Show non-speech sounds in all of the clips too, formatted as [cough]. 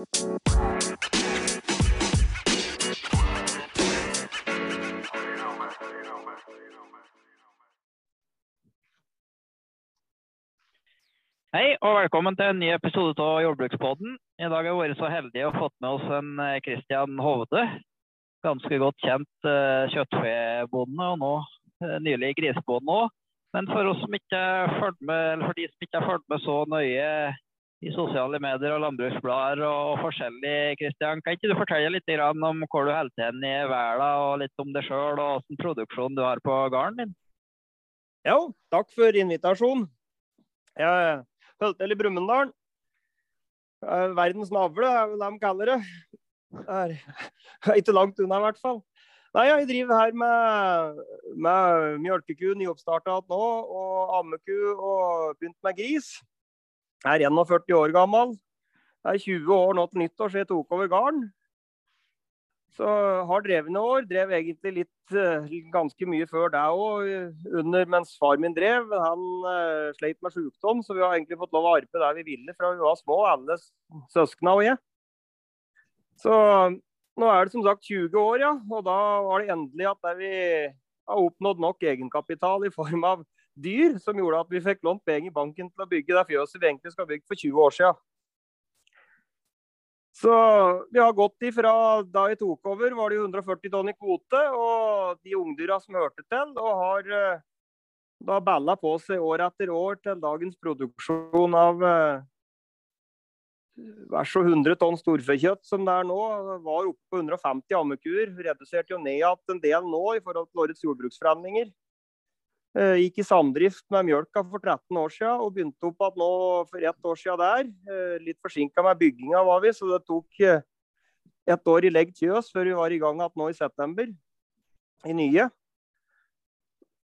Hei og velkommen til en ny episode av Jordbrukspodden. I dag har vi vært så heldige å fått med oss en eh, Hovde. Ganske godt kjent uh, kjøttfebonde og nå uh, nylig grisebonde òg. Men for, som ikke med, for de som ikke har fulgt med så nøye i sosiale medier og landbruksblader og forskjellig, Kristian, kan ikke du fortelle litt om hvor du holder til i verden, og litt om deg sjøl og hvilken produksjon du har på gården din? Ja, takk for invitasjonen. Jeg holder til i Brumunddal. Verdens navle, er vel de kaller det. det ikke langt unna, i hvert fall. Nei, Jeg driver her med, med mjølkeku nyoppstarta nå, og ammeku og begynt med gris. Jeg er 41 år gammel. Jeg er 20 år nå til nyttår, så jeg tok over gården. Så har drevne år. Drev egentlig litt uh, ganske mye før det òg, mens far min drev. Han uh, sleit med sykdom, så vi har egentlig fått lov å arbeide der vi ville fra vi var små, alle søsknene og jeg. Så nå er det som sagt 20 år, ja. Og da var det endelig at vi har oppnådd nok egenkapital i form av dyr, som gjorde at vi fikk lånt penger i banken til å bygge det fjøset vi egentlig skal bygge for 20 år siden. Så vi har gått ifra da jeg tok over, var det 140 tonn i kvote. Og de ungdyra som hørte til, og har eh, da balla på seg år etter år til dagens produksjon av hver så og 100 tonn storfekjøtt som det er nå. Var oppe på 150 ammekuer. Reduserte jo ned igjen en del nå i forhold til årets jordbruksforhandlinger. Eh, gikk i samdrift med mjølka for 13 år siden og begynte opp igjen nå for ett år siden der. Eh, litt forsinka med bygginga var vi, så det tok eh, ett år i legg til oss før vi var i gang igjen nå i september. I nye.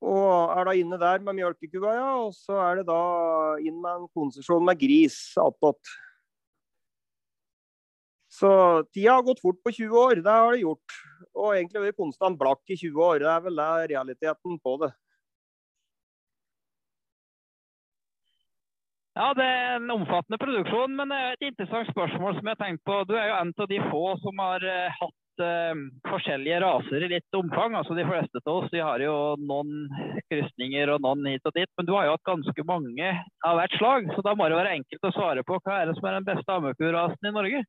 Og er da inne der med mjølkekua, ja. Og så er det da inn med en konsesjon med gris attåt. Så tida har gått fort på 20 år, det har det gjort. Og egentlig vært konstant blakk i 20 år. Det er vel det realiteten på det. Ja, Det er en omfattende produksjon, men et interessant spørsmål som jeg tenkte på. Du er jo en av de få som har uh, hatt uh, forskjellige raser i litt omfang. altså De fleste av oss har jo noen krysninger og noen hit og dit. Men du har jo hatt ganske mange av hvert slag. Så da må det være enkelt å svare på hva er det som er den beste ammekurasen i Norge?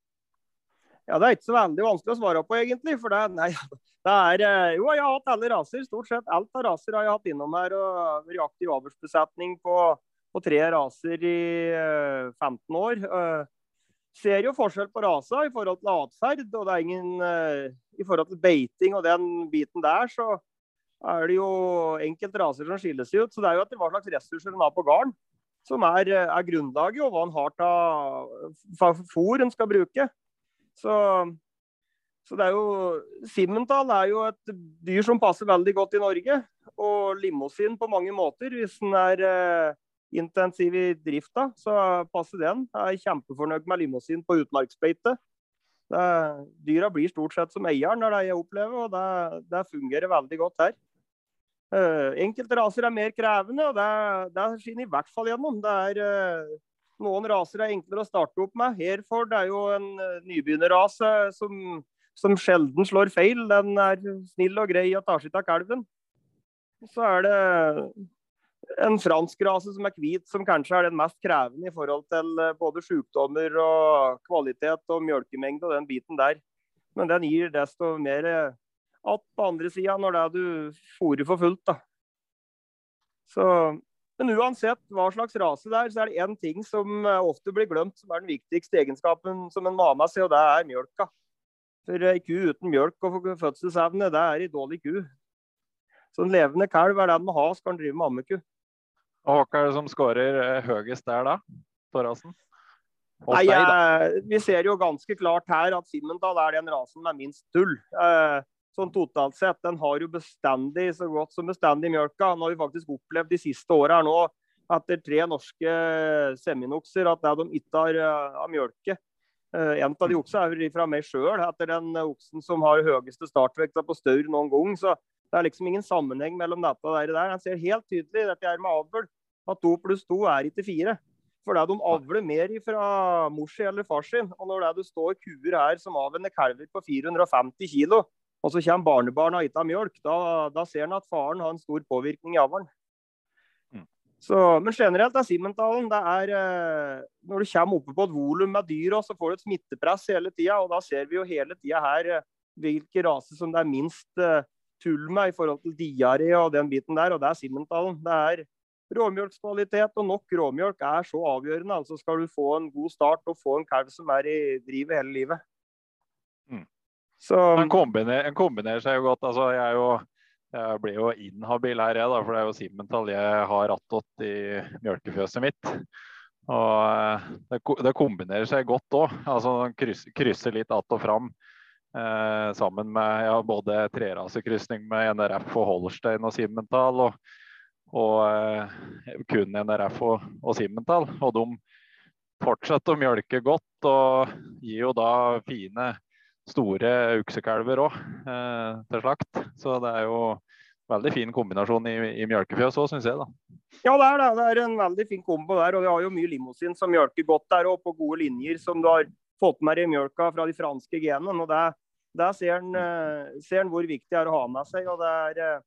Ja, Det er ikke så veldig vanskelig å svare på, egentlig. for det, nei, [laughs] det er, eh, Jo, jeg har hatt alle raser. Stort sett alt av raser har jeg hatt innom her. og Vært aktiv på på tre raser i 15 eh, år. Eh, ser jo forskjell på rasa i forhold til atferd. Og det er ingen eh, I forhold til beiting og den biten der, så er det jo enkelte raser som skiller seg ut. Så det er jo etter hva slags ressurser en har på gården som er, er grunnlaget, og hva en har av fôr en skal bruke. Så, så det er jo Simmental er jo et dyr som passer veldig godt i Norge. Og limousin på mange måter, hvis en er intensiv i drifta, så passer den. Jeg er kjempefornøyd med limousin på utmarksbeite. Dyra blir stort sett som eieren, når det jeg opplever, og det, det fungerer veldig godt her. Uh, enkelte raser er mer krevende, og det, det skinner i hvert fall gjennom. Er, uh, noen raser er enklere å starte opp med. Herford er jo en uh, nybegynnerrase som, som, sjelden slår feil. Den er snill og grei og tar seg av kalven. Så er det en fransk rase som er hvit, som kanskje er den mest krevende i forhold til eh, både sykdommer og kvalitet og mjølkemengde og den biten der. Men den gir desto mer att eh, på andre sida når det er du fôrer for fullt. da. Så, men uansett hva slags rase det er, så er det én ting som eh, ofte blir glemt, som er den viktigste egenskapen som en med seg, og det er mjølka. For ei ku uten mjølk og fødselsevne, det er ei dårlig ku. Så en levende kalv er den må ha skal en drive med ammeku. Og Hva er det som skårer eh, høyest der, da? Thorassen? Nei, jeg, Vi ser jo ganske klart her at Simmendal er den rasen med minst tull. Eh, sånn totalt sett. Den har jo bestandig så godt som bestandig mjølka. Nå har vi faktisk opplevd de siste åra nå, etter tre norske seminokser, at det de ikke har av mjølke. En av de oksa er fra meg sjøl, etter den oksen som har høyeste startvekta på staur noen gang. Så det er liksom ingen sammenheng mellom dette og det der. En ser helt tydelig dette her med avl at to pluss to er ikke fire. Fordi de avler mer fra mor si eller far sin. Og når det står kuer her som avvenner kalver på 450 kg, og så kommer barnebarna ikke av mjølk, da, da ser en at faren har en stor påvirkning i avlen. Mm. Så, men generelt er Simentalen det er eh, Når du kommer oppe på et volum med dyr, så får du et smittepress hele tida. Og da ser vi jo hele tida her eh, hvilke raser som det er minst eh, tull med i forhold til diaré og den biten der, og det er Simmentalen. Det er råmjølkskvalitet og nok råmjølk er så avgjørende. altså Skal du få en god start og få en kalv som er i drivet hele livet. Mm. Så, En kombiner, en kombinerer seg jo godt. altså Jeg, er jo, jeg blir jo inhabil her, jeg, da, for det er jo Simental jeg har attåt i mjølkefjøset mitt. Og eh, det, det kombinerer seg godt òg. Altså, krysser, krysser litt att og fram. Eh, sammen med ja, både trerasekrysning med NRF og Holstein og Simental. Og, og eh, kun NRF og, og Simental. Og de fortsetter å mjølke godt og gir jo da fine store uksekalver òg eh, til slakt. Så det er jo veldig fin kombinasjon i, i mjølkefjøs òg, syns jeg. da. ja, det er det. Det er en veldig fin kombo der. Og vi har jo mye limousin som mjølker godt der og på gode linjer som du har fått med deg mjølka fra de franske genene. og det, Der ser en, eh, hvor viktig det er å ha med seg. og det er eh,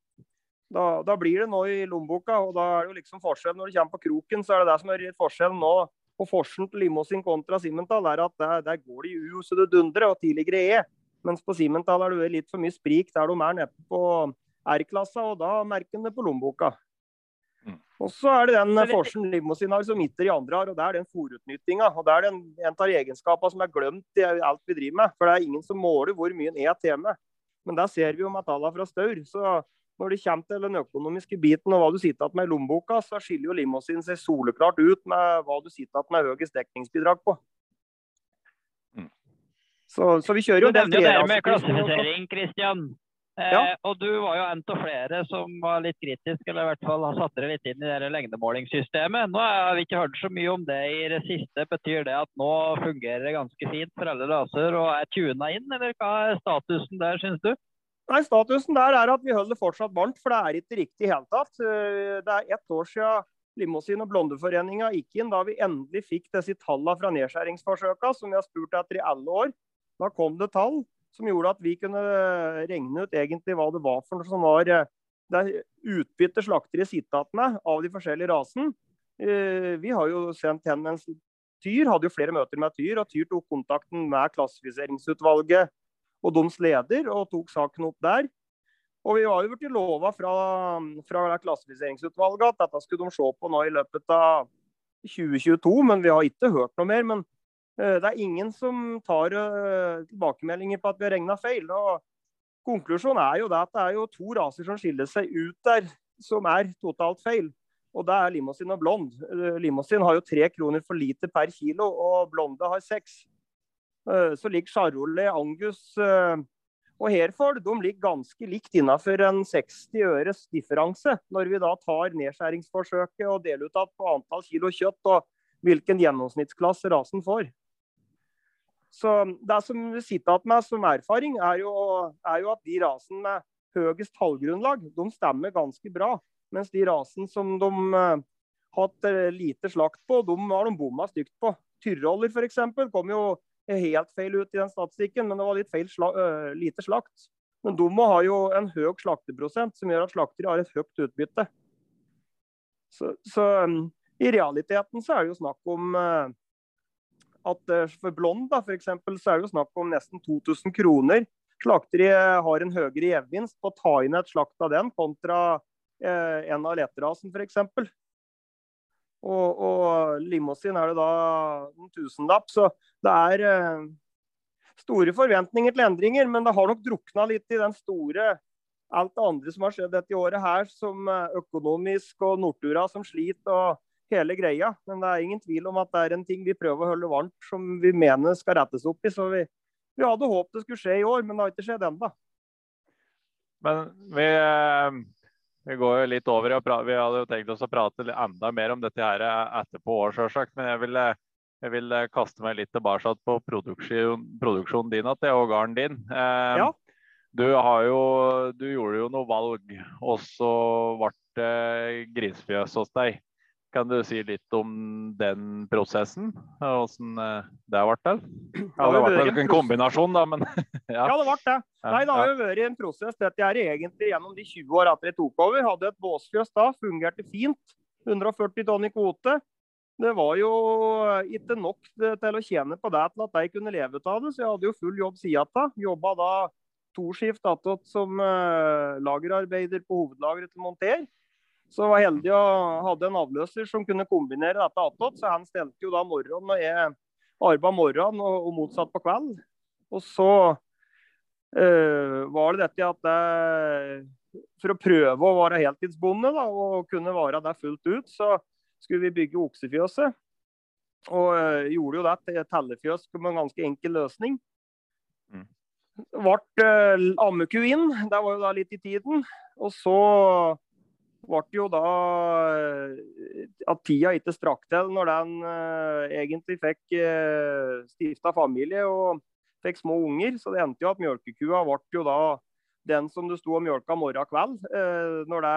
da, da blir det nå i lommeboka, og da er det jo liksom forskjell når du kommer på kroken. Så er det det som er forskjellen nå på forskjellen til limousin kontra Simental, er at der, der går det i U så det dundrer, og tidligere E. Mens på Simental er det litt for mye sprik der de er nede på R-klassa, og da merker en det på lommeboka. Mm. Og så er det den Forsen limousin har som Itter i andre har, og det er den fòrutnyttinga. Og det er den, en av egenskapene som er glemt i alt vi driver med. For det er ingen som måler hvor mye en er til med. Men der ser vi jo med tallene fra Staur. Så når det kommer til den økonomiske biten og hva du sitter igjen med i lommeboka, så skiller jo limousin seg soleklart ut med hva du sitter igjen med høyest dekningsbidrag på. Mm. Så, så vi kjører jo den. Du nevner jo det med klassifisering, Kristian. Eh, Ja. Og du var jo en av flere som var litt kritisk, eller i hvert fall har satt dere litt inn i det lengdemålingssystemet. Nå har vi ikke hørt så mye om det i det siste. Betyr det at nå fungerer det ganske fint for alle raser og er tuna inn, eller hva er statusen der, syns du? Nei, Statusen der er at vi holder fortsatt varmt, for det er ikke riktig i hele tatt. Eh, Det er ett år siden Limousin og Blondeforeninga gikk inn da vi endelig fikk disse tallene fra nedskjæringsforsøka, som vi har spurt etter i alle år. Da kom det tall som gjorde at vi kunne regne ut egentlig hva det var for noe som var det det utbytte slaktere sitter igjen av de forskjellige rasen. Eh, Vi har jo sendt henvendelse Tyr hadde jo flere møter med Tyr, og Tyr tok kontakten med klassifiseringsutvalget og deres leder og tok saken opp der. Og vi var jo blitt lova fra, fra klassifiseringsutvalget at dette skulle de se på nå i løpet av 2022, men vi har ikke hørt noe mer. Men eh, det er ingen som tar eh, tilbakemeldinger på at vi har regna feil. og Konklusjonen er jo det at det er jo to raser som skiller seg ut der, som er totalt feil. Og det er limousin og blond. Eh, Limousin har jo tre kroner for lite per kilo, og blonde har seks. Eh, Så ligger Charolais, Angus eh, og Herford de ligger ganske likt innenfor en 60 øres differanse, når vi da tar nedskjæringsforsøket og deler ut på antall kilo kjøtt og hvilken gjennomsnittsklasse rasen får. Så Det som sitter igjen med som erfaring, er jo, er jo at de rasene med høyest tallgrunnlag, de stemmer ganske bra. Mens de rasene som de har hatt eh, lite slakt på, de har de bomma stygt på. Tyroller f.eks. kom jo helt feil ut i den statistikken, men det var litt feil sla uh, lite slakt. Men de må ha jo en høy slakteprosent, som gjør at slaktere har et høyt utbytte. Så, så um, i realiteten så er det jo snakk om uh, at uh, for blond da, for eksempel, så er det jo snakk om nesten 2000 kroner. Slakteriet har en høyere gevinst på å ta inn et slakt av den kontra eh, en av leterasen f.eks. Og, og limousin er det da en tusenlapp. Så det er eh, store forventninger til endringer, men det har nok drukna litt i den store alt det andre som har skjedd dette året her, som eh, økonomisk og Nortura som sliter og hele greia. Men det er ingen tvil om at det er en ting vi prøver å holde varmt, som vi mener skal rettes opp i. Så vi, vi hadde håpet det skulle skje i år, men det har ikke skjedd ennå. Men vi, eh, vi går jo litt over. i å prate. Vi hadde jo tenkt oss å prate enda mer om dette her etterpå år, sjølsagt. Men jeg vil, eh, jeg vil eh, kaste meg litt tilbake på produksjon, produksjonen din igjen, og garden din. Eh, Ja. Du, har jo, du gjorde jo noe valg, og så ble det grisfjøs hos deg. Kan du si litt om den prosessen? Åssen det har vært til? Ja, det har vært en kombinasjon, da, men [laughs] ja. ja. det ble det. Nei, det har jo vært en prosess. Dette er egentlig gjennom de 20 åra etter jeg tok over. Hadde et båsfjøs da, fungerte fint. 140 tonn i kvote. Det var jo ikke nok til å tjene på det til at jeg kunne leve av det, så jeg hadde jo full jobb sida av. Jobba da to skift attåt som uh, lagerarbeider på hovedlageret til Monter. Så jeg var heldig og hadde en avløser som kunne kombinere dette attåt. Så han stelte jo da morgenen og jeg arbeida morgenen og, motsatt på kveld. Og så øh, var det dette at jeg for å prøve å være heltidsbonde da, og kunne være der fullt ut, så skulle vi bygge oksefjøset. Og øh, gjorde jo det til tellefjøs med en ganske enkel løsning. Mm ble øh, ammeku inn. Det var jo da litt i tiden. Og så ble jo da uh, at tida ikke strakk til når den uh, egentlig fikk uh, stifta familie og fikk små unger. Så det endte jo at mjølkekua ble jo da den som du sto og mjølka morgen kveld. Når det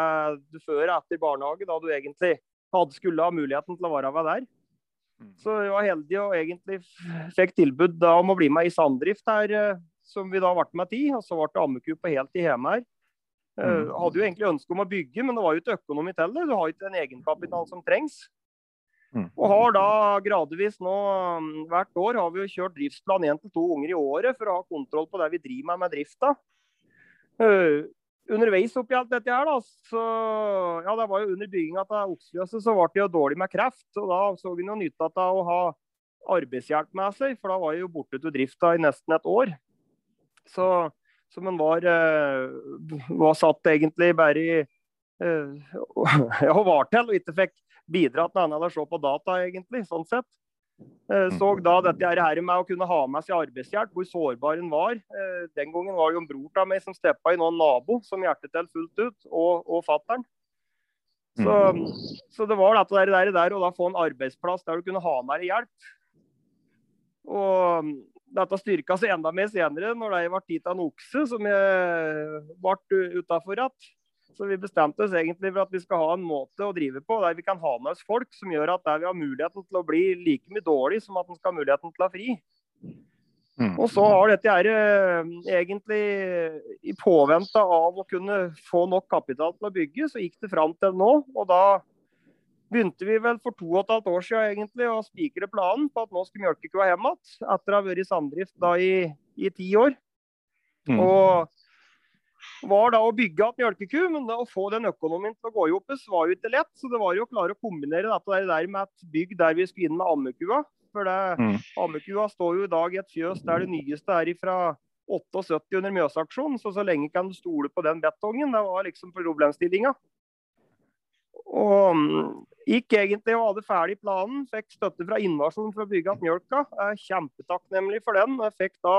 du før etter barnehage, da du egentlig hadde skulle ha muligheten til å være med der. Mm. Så jeg var heldig og egentlig fikk tilbud da om å bli med i samdrift her som vi da ble med ti. Og så ble det ammeku på heltid hjemme her. Uh, hadde jo egentlig ønske om å bygge, men det var jo ikke økonomi til det. Du har ikke den egenkapital som trengs. Mm. Og har da gradvis nå, um, hvert år har vi jo kjørt driftsplan én til to unger i året for å ha kontroll på det vi driver med med drifta. Uh, underveis oppi alt dette her, da, så ja, det var jo under bygginga av oksefjøset, så ble det jo dårlig med kreft. Og da så vi noe nytte av å ha arbeidshjelp med seg, for da var jeg jo borte til drifta i nesten et år. Så, så en var, eh, var satt egentlig bare i eh, [laughs] ja, var til og ikke fikk bidratt noe annet enn å se på data, egentlig, sånn sett. Eh, så da dette her med å kunne ha med seg arbeidshjelp, hvor sårbar en var. Den gangen var det jo en bror av meg som steppa i noen nabo som hjertet til fullt ut, og, og fattern. Så, mm. så, det var dette der, der, og da få en arbeidsplass der du kunne ha med deg hjelp. Og dette styrka seg enda mer senere, når det ble gitt en okse som ble utafor igjen. Så vi bestemte oss egentlig for at vi skal ha en måte å drive på der vi kan ha med oss folk som gjør at der vi har muligheten til å bli like mye dårlig som at en skal ha muligheten til å ha fri. Mm. Og så har dette her eh, egentlig i påvente av å kunne få nok kapital til å bygge, så gikk det fram til nå. Og da begynte vi vel for to og et halvt år siden egentlig å spikre planen på at nå skulle mjølkekua hjem igjen. Etter å ha vært i samdrift da i, i ti år. Mm. Og var da å bygge igjen melkeku, men da å få den økonomien til å gå i hop var jo ikke lett. Så det var jo å klare å kombinere dette der med et bygg der vi skulle inn med ammekua. For det, mm. ammekua står jo i dag i et fjøs der det nyeste er ifra 78 under Mjøsaksjonen. Så så lenge kan du stole på den betongen. Det var liksom problemstillinga. Og mm, gikk egentlig og hadde ferdig planen. Fikk støtte fra Innovasjon for å bygge opp mjølka. Jeg er kjempetakknemlig for den. Jeg fikk da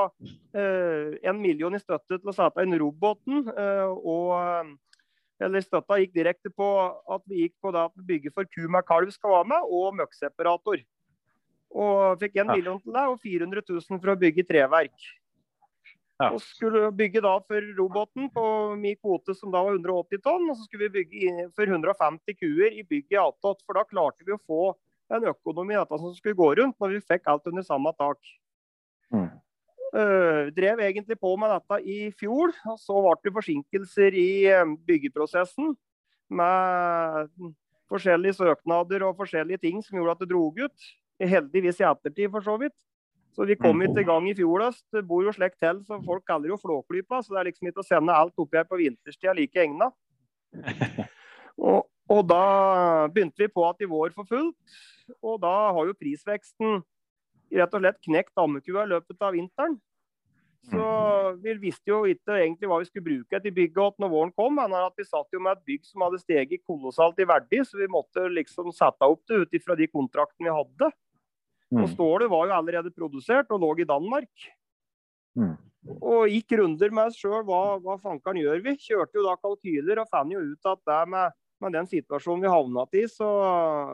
eh, en million i støtte til å sette inn roboten. Eh, og eh, eller støtta gikk direkte på at vi gikk på det at bygge for ku med kalv skal være med, og møkkseparator. Og fikk en million til det, og 400 000 for å bygge treverk. Ja. Og skulle bygge da for roboten på min kvote som da var 180 tonn. Og så skulle vi bygge for 150 kuer i bygget i attåt. For da klarte vi å få en økonomi dette som skulle gå rundt, når vi fikk alt under samme tak. Mm. Uh, drev egentlig på med dette i fjor. og Så ble det forsinkelser i uh, byggeprosessen. Med forskjellige søknader og forskjellige ting som gjorde at det dro ut. Heldigvis i ettertid, for så vidt. Så vi kom ikke i gang i fjor høst. Det bor jo slekt til, så folk kaller jo Flåklypa. Så det er liksom ikke å sende alt oppi her på vinterstida like egna. [laughs] Og, og, da begynte vi på at i vår for fullt. Og da har jo prisveksten rett og slett knekt ammekua i løpet av vinteren. Så vi visste jo ikke egentlig hva vi skulle bruke etter bygget når våren kom. Men at vi satt jo med et bygg som hadde steget kolossalt i verdi, så vi måtte liksom sette opp det ut ifra de kontraktene vi hadde. Og mm. stålet var jo allerede produsert og lå i Danmark. Mm. Og gikk runder med oss sjøl. Hva, hva fankeren gjør vi? Kjørte jo da kalkyler og fant jo ut at det med, med den situasjonen vi havna i, så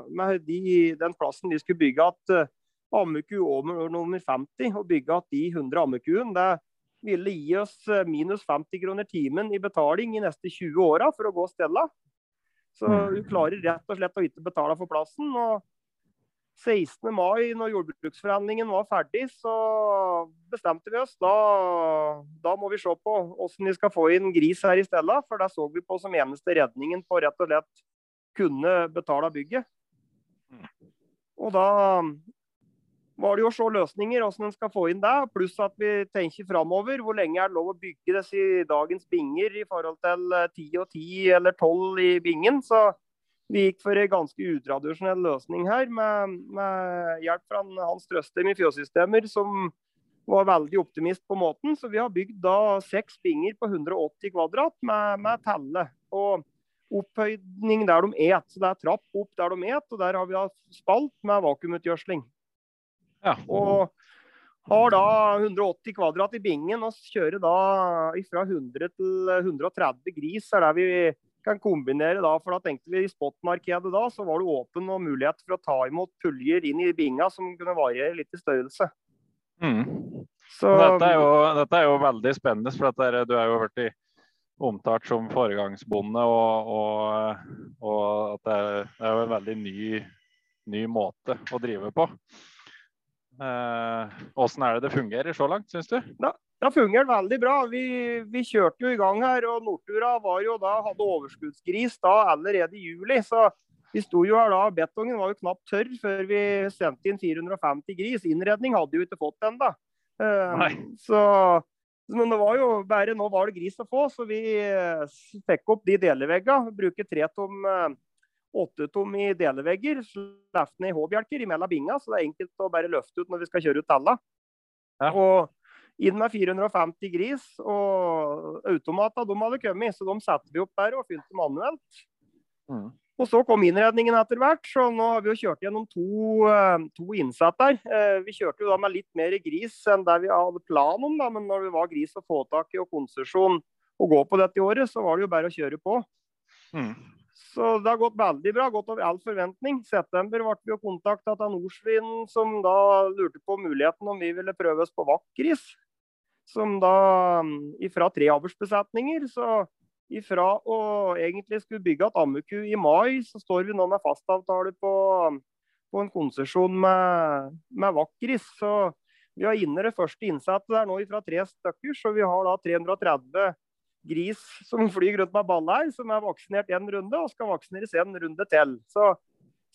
med de, den plassen de skulle bygge at uh, ammeku over nummer 50 og bygge at de 100 ammekuen, det ville gi oss eh, minus 50 kroner timen i betaling i neste 20 åra for å gå stella. Så hun klarer rett og slett å ikke betale for plassen. og 16. mai, når jordbruksforhandlingen var ferdig, så bestemte vi oss. Da, da må vi se på hvordan vi skal få inn gris her i stedet. For det så vi på som eneste redningen på rett og slett kunne betale bygget. Og da var det jo å se løsninger, hvordan en skal få inn det. Pluss at vi tenker framover. Hvor lenge er det lov å bygge disse dagens binger i forhold til 10 og 10 eller 12 i bingen? Så vi gikk for en ganske utradisjonell løsning her, med, med hjelp fra Hans Trøstheim i Fjøssystemer, som var veldig optimist på måten. Så vi har bygd da seks binger på 180 kvadrat med, med telle. Og opphøydning der de et. Så det er trapp opp der de et, og der har vi da spalt med vakuumutgjødsling. Ja. Og har da 180 kvadrat i bingen og kjører da fra 100 til 130 gris. er der vi kan kombinere da, for da tenkte vi I spotmarkedet da, så var det åpen og mulighet for å ta imot puljer inn i binga som kunne variere litt i størrelse. Mm. Så, dette, er jo, dette, er jo, veldig spennende, for er, du er jo blitt omtalt som foregangsbonde. Og, og, og at det er, det er, jo en veldig ny, ny måte å drive på. Åssen eh, er det det fungerer så langt, syns du? Da, det har fungert veldig bra. Vi, vi, kjørte jo i gang her, og Nortura var jo da, hadde overskuddsgris da allerede i juli. Så vi sto jo her da, betongen var jo knapt tørr før vi sendte inn 450 gris. Innredning hadde jo ikke fått den da. Uh, så, men det var jo bare nå var det gris å få, så vi uh, fikk opp de deleveggene. Bruker tre tom, uh, åtte tom i delevegger. Slipper ned i H-bjelker imellom binga, så det er enkelt å bare løfte ut når vi skal kjøre ut tella. Ja. Og inn med 450 gris. Og automatene de hadde kommet, så de satte vi opp der og fylte manuelt. Mm. Og så kom innredningen etter hvert, så nå har vi jo kjørt gjennom to, eh, to innsatt der. Eh, vi kjørte jo da med litt mer gris enn det vi hadde plan om, da, men når det var gris å få tak i og konsesjon å gå på dette året, så var det jo bare å kjøre på. Mm. Så det har gått veldig bra, gått over all forventning. I september ble vi jo kontakta av Norsvin, som da lurte på muligheten om vi ville prøve oss på vakkgris som da mm, ifra tre avlsbesetninger. Så ifra å egentlig skulle bygge et ammeku i mai, så står vi nå med fastavtale på, på en konsesjon med, med Vakris. Så vi har inne det første innsettet der nå fra tre stykker, så vi har da 330 gris som [laughs] flyr rundt med ball her, som er vaksinert én runde og skal vaksineres en runde til. Så,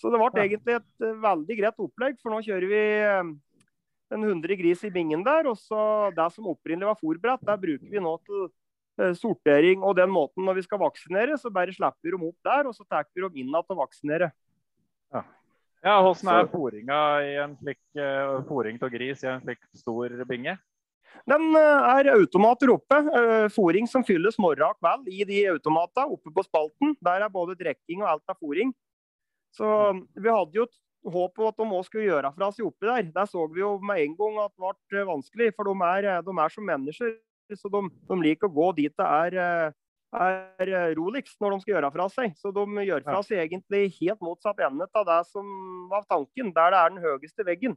så det ble egentlig et veldig greit opplegg, for nå kjører vi en 100 gris i bingen der. Og så det som opprinnelig var fòrbrett, der bruker vi nå til eh, sortering. Og den måten når vi skal vaksinere, så bare slipper vi dem opp der, og så tar vi dem inn igjen til å vaksinere. Ja. ja, Hvordan er fôringa i en slik uh, fôring av gris i en slik stor binge? Den uh, er automater oppe. Fôring som fylles morgen og kveld i de automatene oppe på spalten. Der er både drikking og alt av fôring. Så vi hadde jo håp om at de òg skulle gjøre fra seg oppi der. Der så vi jo med en gang at det ble vanskelig, for de er, de er som mennesker. Så de, de, liker å gå dit det er, er roligst når de skal gjøre fra seg. Så de gjør fra seg egentlig helt motsatt ende av det som var tanken, der det er den høyeste veggen.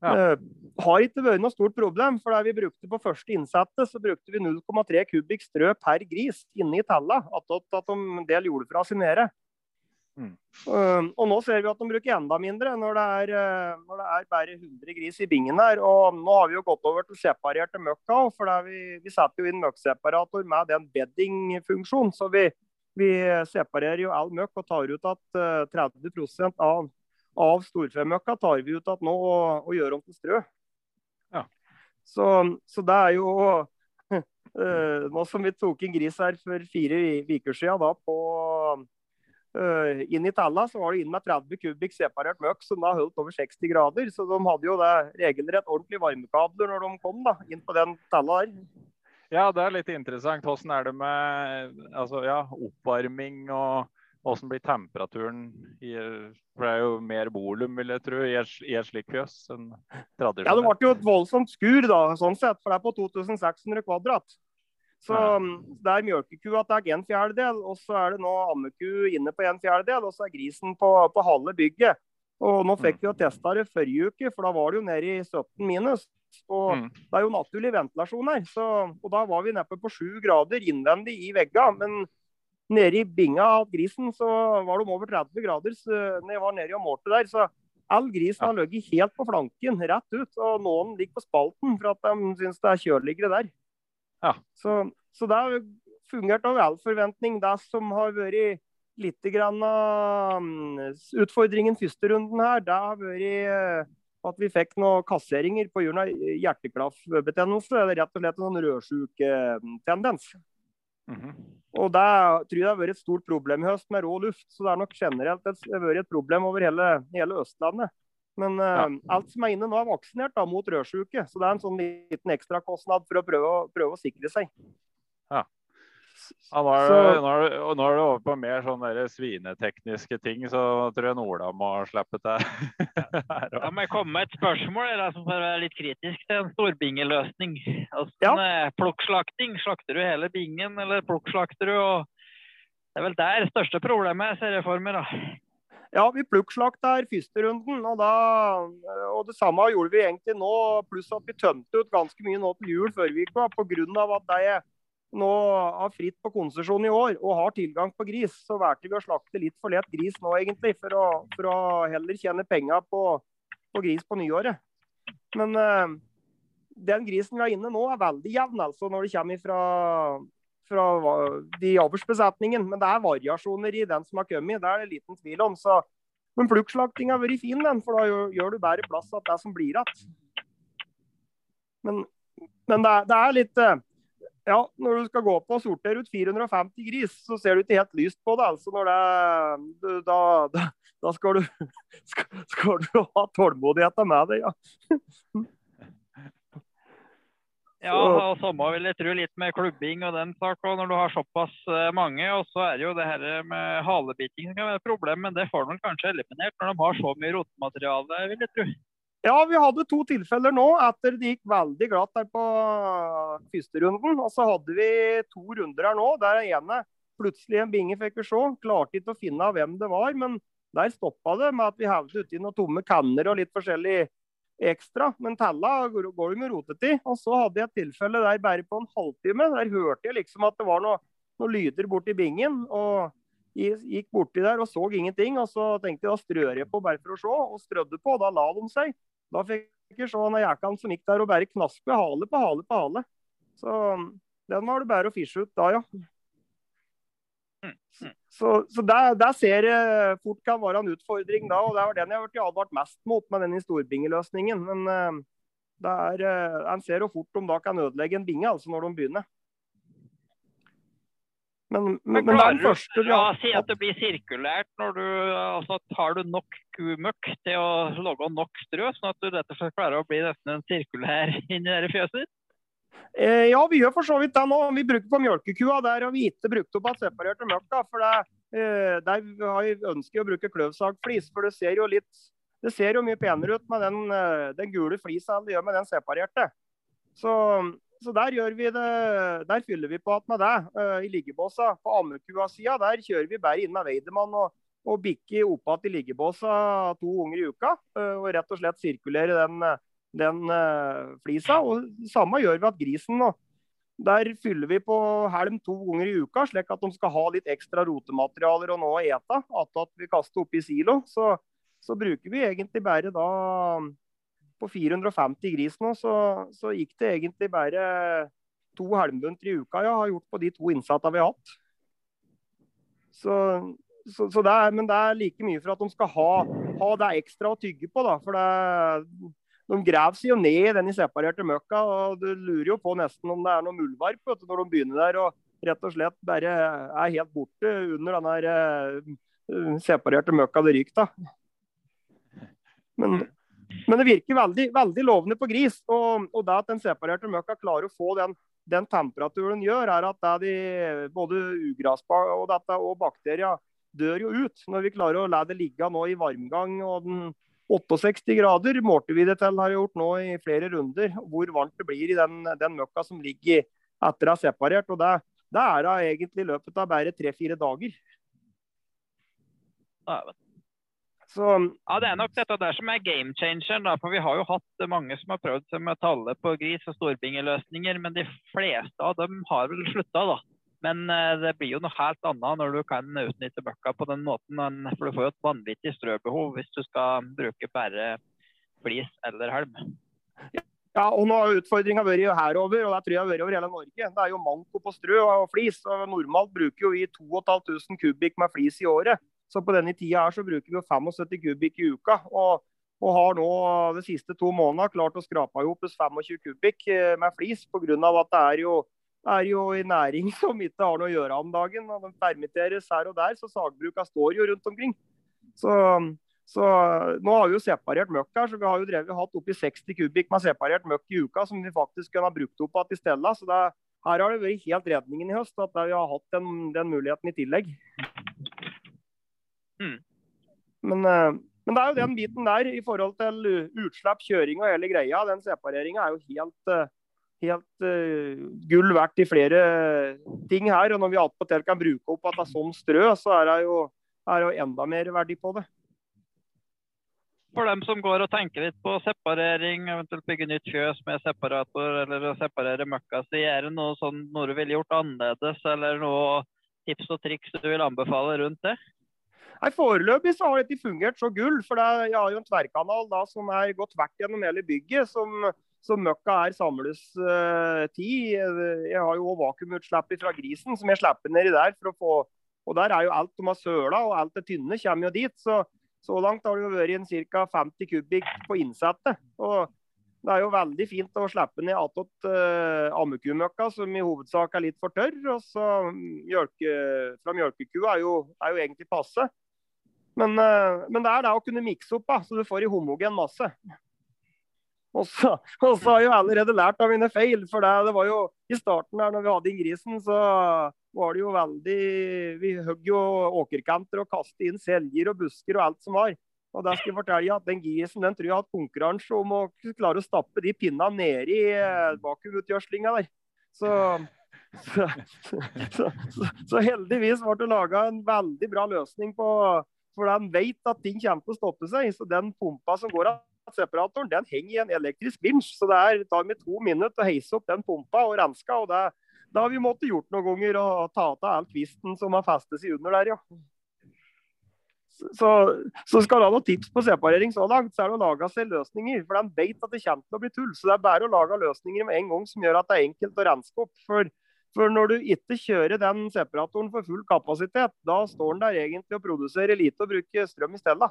Ja. Uh, har ikke vært noe stort problem, for det vi brukte på første innsettet, så brukte vi 0,3 kubikk strø per gris inne i tella. At, at de del gjorde fra seg nede. Mm. Uh, og nå ser vi at de bruker enda mindre når det, er, uh, når det er bare 100 gris i bingen her. Og nå har vi jo gått over til separerte møkka, for vi, vi, setter jo inn møkkseparator med den bedding-funksjonen. Så vi, vi, separerer jo all møkk og tar ut at uh, 30% av, av storfemøkka tar vi ut at nå og, og gjør om til strø. Ja. Så, så, det er jo [laughs] Nå som vi tok inn gris her for fire uker siden da på Uh, inn i talla så var det inn med 30 kubikk separert møkk som da holdt over 60 grader. Så de hadde jo det regelrett ordentlig varmekabler når de kom da, inn på den talla der. Ja, det er litt interessant. Hvordan er det med altså, ja, oppvarming og hvordan blir temperaturen? I, for det er jo mer volum, vil jeg tro, i en slikt fjøs enn tradisjonelt. Ja, det ble jo et voldsomt skur, da, sånn sett, for det er på 2600 kvadrat. Så det er mjølkekua tar en fjerdedel, og så er det nå ammeku inne på en fjerdedel, og så er grisen på, på halve bygget. Og nå fikk vi jo testa det forrige uke, for da var det jo nede i 17 minus. Og mm. det er jo naturlig ventilasjon her. Så, og da var vi neppe på sju grader innvendig i veggene. Men nede i binga av grisen så var de over 30 grader så når jeg var nede og målte der. Så all grisen har ligget helt på flanken, rett ut. Og noen ligger på spalten for at de syns det er kjøligere der. Ja. Så, så det har fungert over all forventning. Det som har vært litt grann av mm, utfordringen første runden her, det har vært eh, at vi fikk noen kasseringer av hjerteklaffbetennelse. Eller rett og slett en sånn rødsjuketendens. Mm -hmm. Og det tror jeg det har vært et stort problem i høst med rå luft. Så det har nok generelt vært et problem over hele, hele Østlandet. Men ja. uh, alt som er inne nå, er vaksinert da, mot rødsjuke. Så det er en sånn liten ekstrakostnad for å prøve, prøve å sikre seg. Ja. Ja, nå, er det, nå, er det, nå, er det, over på mer sånne svinetekniske ting, så tror jeg Ola må slippe til. [laughs] ja, men jeg komme med et spørsmål eller, som får være litt kritisk til en storbingeløsning? Altså, ja. Eh, plukkslakting, slakter du hele bingen, eller plukkslakter du? Og det er vel der største problemet jeg ser for meg, da. Ja, vi plukkslakta her første runden, og, da, og det samme gjorde vi egentlig nå. Pluss at vi tømte ut ganske mye nå til jul før vi gikk på, pga. at er nå har fritt på konsesjon i år og har tilgang på gris, så valgte vi å slakte litt for lett gris nå, egentlig. For å, for å heller tjene penger på, på, gris på nyåret. Men uh, den grisen vi har inne nå, er veldig jevn, altså, når det kommer fra, fra de avlsbesetningen. Men det er variasjoner i den som har kommet, det er det liten tvil om. Så, men plukkslakting har vært fin, den, for da gjør, du bedre plass til det som blir igjen. Men, men det, det, er litt uh, ja, når du skal gå på og sortere ut 450 gris, så ser du ikke helt lyst på det. altså når det, Da, da, da skal, du, [laughs] skal, skal, du, ha tålmodigheten med det, ja. [laughs] Ja, og samme vil jeg tro litt med klubbing og den sak, òg, når du har såpass eh, mange. Og så er det jo det her med halebiting som kan være et problem, men det får de kanskje eliminert når de har så mye rotemateriale, vil jeg tro. Ja, vi hadde to tilfeller nå etter det gikk veldig glatt der på første runden. Og så hadde vi to runder her nå der er ene plutselig en binge fikk vi se. Klarte ikke å finne hvem det var, men der stoppa det med at vi hevde uti noen tomme kanner og litt forskjellig ekstra. Men tella går det med rotetid. Og så hadde jeg et tilfelle der bare på en halvtime. Der hørte jeg liksom at det var noen noe lyder borti bingen. og gikk borti der og så ingenting. og Så tenkte jeg da strør jeg på bare for å se, og strødde på. og Da la de seg. Da fikk jeg se han jækelen som gikk der og bare knaspet hale på hale på hale. Så den var det bare å fisje ut da, ja. Mm, mm. Så, så der, der, ser jeg fort kan være en utfordring da, og det var den jeg har advart mest mot med den storbingeløsningen. Men uh, det er, uh, en ser jo fort om da kan ødelegge en binge altså når de begynner. Men, men, men, men første, ja, Si at det blir sirkulært. når du, altså, Har du nok kumøkk til å lage nok strø, sånn at du rett og slett klarer å bli nesten en sirkulær [laughs] inni det fjøset ditt? Eh, ja, vi gjør for så vidt det nå. Vi bruker på mjølkekua. Der og vi ikke brukt opp av separerte mjølka. For det, eh, der har vi ønsket å bruke kløvsagflis. For det ser jo litt det ser jo mye penere ut med den, eh, den gule flisa enn det gjør med den separerte. Så så der, det, der, fyller vi på med det uh, i liggebåsa. På ammekua-sida der kjører vi bare inn med Weidemann og, og bikker opp igjen i liggebåsa to ganger i uka. Uh, og rett og slett sirkulerer den, den uh, flisa. Og samme gjør vi at grisen. nå. der fyller vi på helm to ganger i uka, slik at de skal ha litt ekstra rotematerialer og noe å ete. At vi kaster oppi silo. Så, så bruker vi egentlig bare da på 450 gris nå, så, så, gikk det egentlig bare to helmbunter i uka jeg har gjort på de to innsatte vi har hatt. Så, så, så det er, men det er like mye for at de skal ha, ha det ekstra å tygge på. da, for det, De graver seg jo ned i den separerte møkka, og du lurer jo på nesten om det er noen muldvarp når de begynner der og rett og slett bare er helt borte under den der uh, separerte møkka det ryker. Men men det virker veldig, veldig lovende på gris. Og, og, det at den separerte møkka klarer å få den, den temperaturen gjør, er at de, både ugras og, og bakterier dør jo ut. Når vi klarer å la det ligge nå i varmgang og den 68 grader målte vi det til har gjort nå i flere runder, hvor varmt det blir i den, den møkka som ligger etter å ha separert. og det, det er da egentlig i løpet av bare tre-fire dager. Så, ja, Det er nok dette der som er game changeren. Da, for Vi har jo hatt mange som har prøvd seg med talle på gris og storbingeløsninger, men de fleste av dem har vel slutta. Men eh, det blir jo noe helt annet når du kan utnytte møkka på den måten. For du får jo et vanvittig strøbehov hvis du skal bruke bare flis eller helm. Ja, og nå har Utfordringa vært herover, og det tror jeg har vært over hele Norge. Det er jo manko på strø og flis. og Normalt bruker jo vi 2500 kubikk med flis i året. Så på denne tida her så bruker vi jo 75 kubikk i uka. Og, og har nå de siste to månedene klart å skrape i hop 25 kubikk eh, med flis pga. at det er jo er jo i næring [laughs] som ikke har noe å gjøre om dagen. og De permitteres her og der, så sagbruka står jo rundt omkring. Så så Nå har vi jo separert møkk her, så vi har jo drevet, hatt oppi 60 kubikk med separert møkk i uka som vi faktisk kunne ha brukt opp igjen i stedet. Så det, her har det vært helt redningen i høst at vi har hatt den, den muligheten i tillegg. Mm. Men, eh, men, det er jo den biten der i forhold til utslipp, kjøring og hele greia. Den separeringa er jo helt, eh, helt uh, gull verdt i flere ting her. Og når vi attpåtil kan bruke opp at det er sånn strø, så er det jo, er det jo enda mer verdi på det for dem som går og tenker litt på separering, eventuelt bygge nytt fjøs med separator eller å separere møkka si, er det noe, sånn, noe du ville gjort annerledes, eller noe tips og triks du vil anbefale rundt det? Nei, Foreløpig så har dette fungert så gull. for det, Jeg har jo en tverrkanal da, som er gått tvert gjennom hele bygget. som, som møkka er samles uh, ti. Jeg har jo vakuumutslipp fra grisen som jeg slipper nedi der. for å få, og Der er jo alt de har søla og alt det tynne kommer jo dit. så så langt har det jo vært en ca. 50 kubikk på innsettet. Og det er jo veldig fint å slippe ned attåt uh, ammekumøkka, som i hovedsak er litt for tørr. Og så mjølke, fra mjølkekua er jo, er jo egentlig passe. Men, uh, men, det er det å kunne mikse opp, da, så du får i homogen masse. Og så, og så, har jeg jo allerede lært av mine feil. For det, det var jo i starten her når vi hadde inn grisen, så var det jo veldig Vi hogg jo åkerkanter og kastet inn seljer og busker og alt som var. Og der skal jeg fortelle at Den grisen den tror jeg har hatt konkurranse om å klare å stappe de pinnene nedi eh, vakuumutgjødslinga der. Så, så, så, så, heldigvis ble det laga en veldig bra løsning på For den vet at ting kommer til å stoppe seg. Så den pumpa som går av separatoren, den henger i en elektrisk vinsj. Så det er, tar meg to minutter å heise opp den pumpa og renske. og det det har vi måttet gjort noen ganger og ta av all kvisten som har festet seg under der, ja. Så, så skal du ha noen tips på separering så langt, så er det å lage seg løsninger. For de vet at det kommer til å bli tull. Så det er bare å lage løsninger med en gang som gjør at det er enkelt å renske opp. For, for når du ikke kjører den separatoren for full kapasitet, da står den der egentlig og produserer lite og bruker strøm i stedet.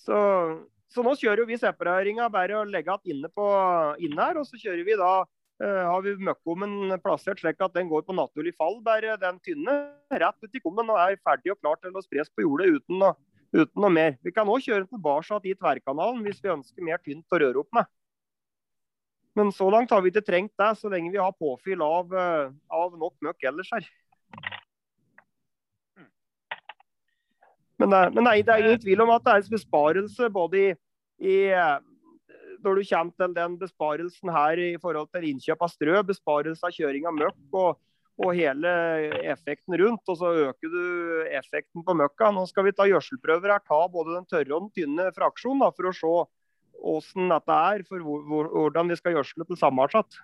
Så så nå kjører vi separeringa bare å legge igjen inne, inne her. Og så kjører vi da uh, har vi møkkommen plassert slik at den går på naturlig fall, bare den tynne, rett ut i kummen og er ferdig og klar til å spres på jordet uten, uten noe mer. Vi kan òg kjøre den tilbake i tverrkanalen hvis vi ønsker mer tynt å røre opp med. Men så langt har vi ikke trengt det, så lenge vi har påfyll av, uh, av nok møkk ellers her. Men, det, men nei, det, er, ingen tvil om at det er en besparelse både i, i når du kommer til den besparelsen her i forhold til innkjøp av strø, besparelse av kjøring av møkk og, og, hele effekten rundt. Og så øker du effekten på møkka. Nå skal vi ta gjødselprøver her. Ta både den tørre og den tynne fraksjonen da, for å se hvordan dette er, for hvordan vi skal gjødsle til sammensatt.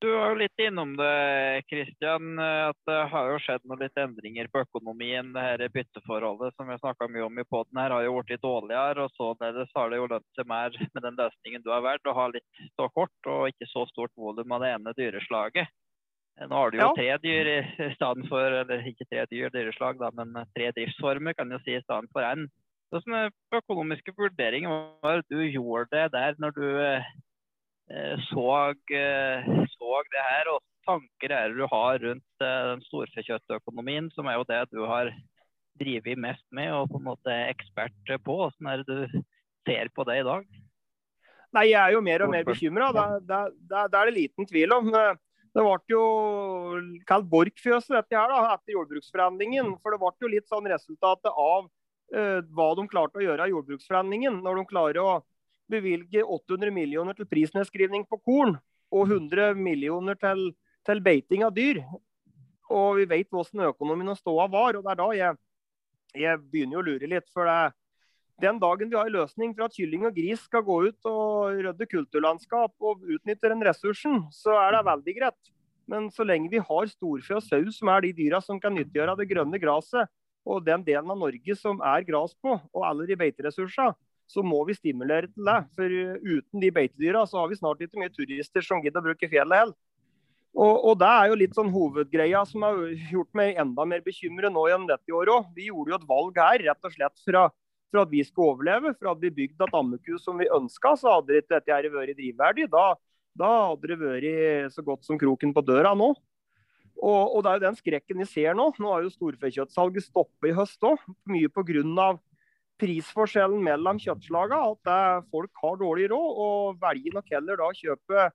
Du var jo litt innom det, Kristian. At det har jo skjedd noen litt endringer på økonomien. Det her bytteforholdet som vi snakka mye om i poden her, har jo blitt dårligere. Og således har det jo lønt seg mer [laughs] med den løsningen du har valgt, å ha litt så kort og ikke så stort volum av det ene dyreslaget. Nå har du jo ja. tre dyr i stedet for, eller ikke tre dyr, dyreslag, da, men tre driftsformer kan du si i stedet for én. Hvilke økonomiske vurderinger var det du gjorde der når du Eh, så, eh, så det her. Og tanker er det du har rundt eh, den storfekjøttøkonomien, som er jo det du har drevet mest med og på en måte ekspert på. Hvordan er det du ser på det i dag? Nei, Jeg er jo mer og mer bekymra. Det, det, det, det, er det liten tvil om. Det ble jo kalt Borchfjøset dette her da, etter jordbruksforhandlingen. For det ble jo litt sånn resultatet av uh, hva de klarte å gjøre av jordbruksforhandlingen. Når de klarer å bevilge 800 millioner til prisnedskrivning på korn og 100 millioner til, til beiting av dyr. Og vi vet hvordan økonomien og ståa var. og Det er da jeg, jeg begynner å lure litt. For det, den dagen vi har en løsning for at kylling og gris skal gå ut og rydde kulturlandskap og utnytte den ressursen, så er det veldig greit. Men så lenge vi har storfe og sau, som er de dyra som kan nyttiggjøre det grønne gresset, og den delen av Norge som er gras på, og alle de beiteressursene, så må vi stimulere til det. For uten de beitedyra, så har vi snart ikke mye turister som gidder å bruke fjellet heller. Og, og, det er jo litt sånn hovedgreia som har gjort meg enda mer bekymret nå gjennom dette året òg. Vi gjorde jo et valg her rett og slett fra for at vi skulle overleve. For hadde vi bygd et ammeku som vi ønska, så hadde ikke dette her vært drivverdig. Da, da, hadde det vært så godt som kroken på døra nå. Og, og, det er jo den skrekken vi ser nå. Nå har jo storfekjøttsalget stoppet i høst òg. Mye pga. Prisforskjellen mellom kjøttslagene. At det, folk har dårlig råd og velger nok heller da kjøpe,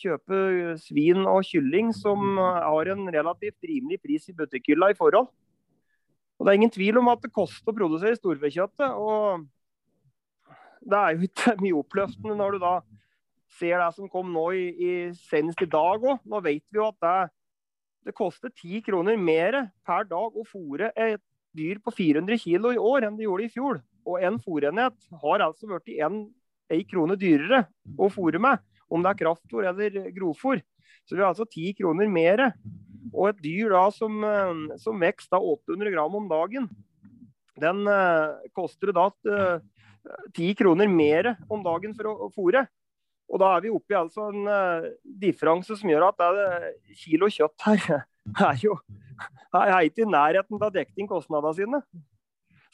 kjøpe svin og kylling som har en relativt rimelig pris i butikkhylla i forhold. Og Det er ingen tvil om at det koster å produsere storfekjøttet. og Det er jo ikke mye oppløftende når du da ser det som kom nå i, i senest i dag òg. Nå vet vi jo at det, det koster ti kroner mer per dag å fôre et dyr på 400 kg i år enn det gjorde i fjor. Og en fôrenhet har altså blitt en, krone dyrere å fôre med, om det er kraftfôr eller grovfôr. Så vi har altså ti kroner mer og et dyr da som, eh, som vokser 800 gram om dagen, den uh, koster da ti uh, kroner mer om dagen for å, å fôre. Og da er vi oppe i altså en uh, differanse som gjør at det kilo kjøtt her [laughs] er jo er ikke i nærheten av dekning kostnadene sine.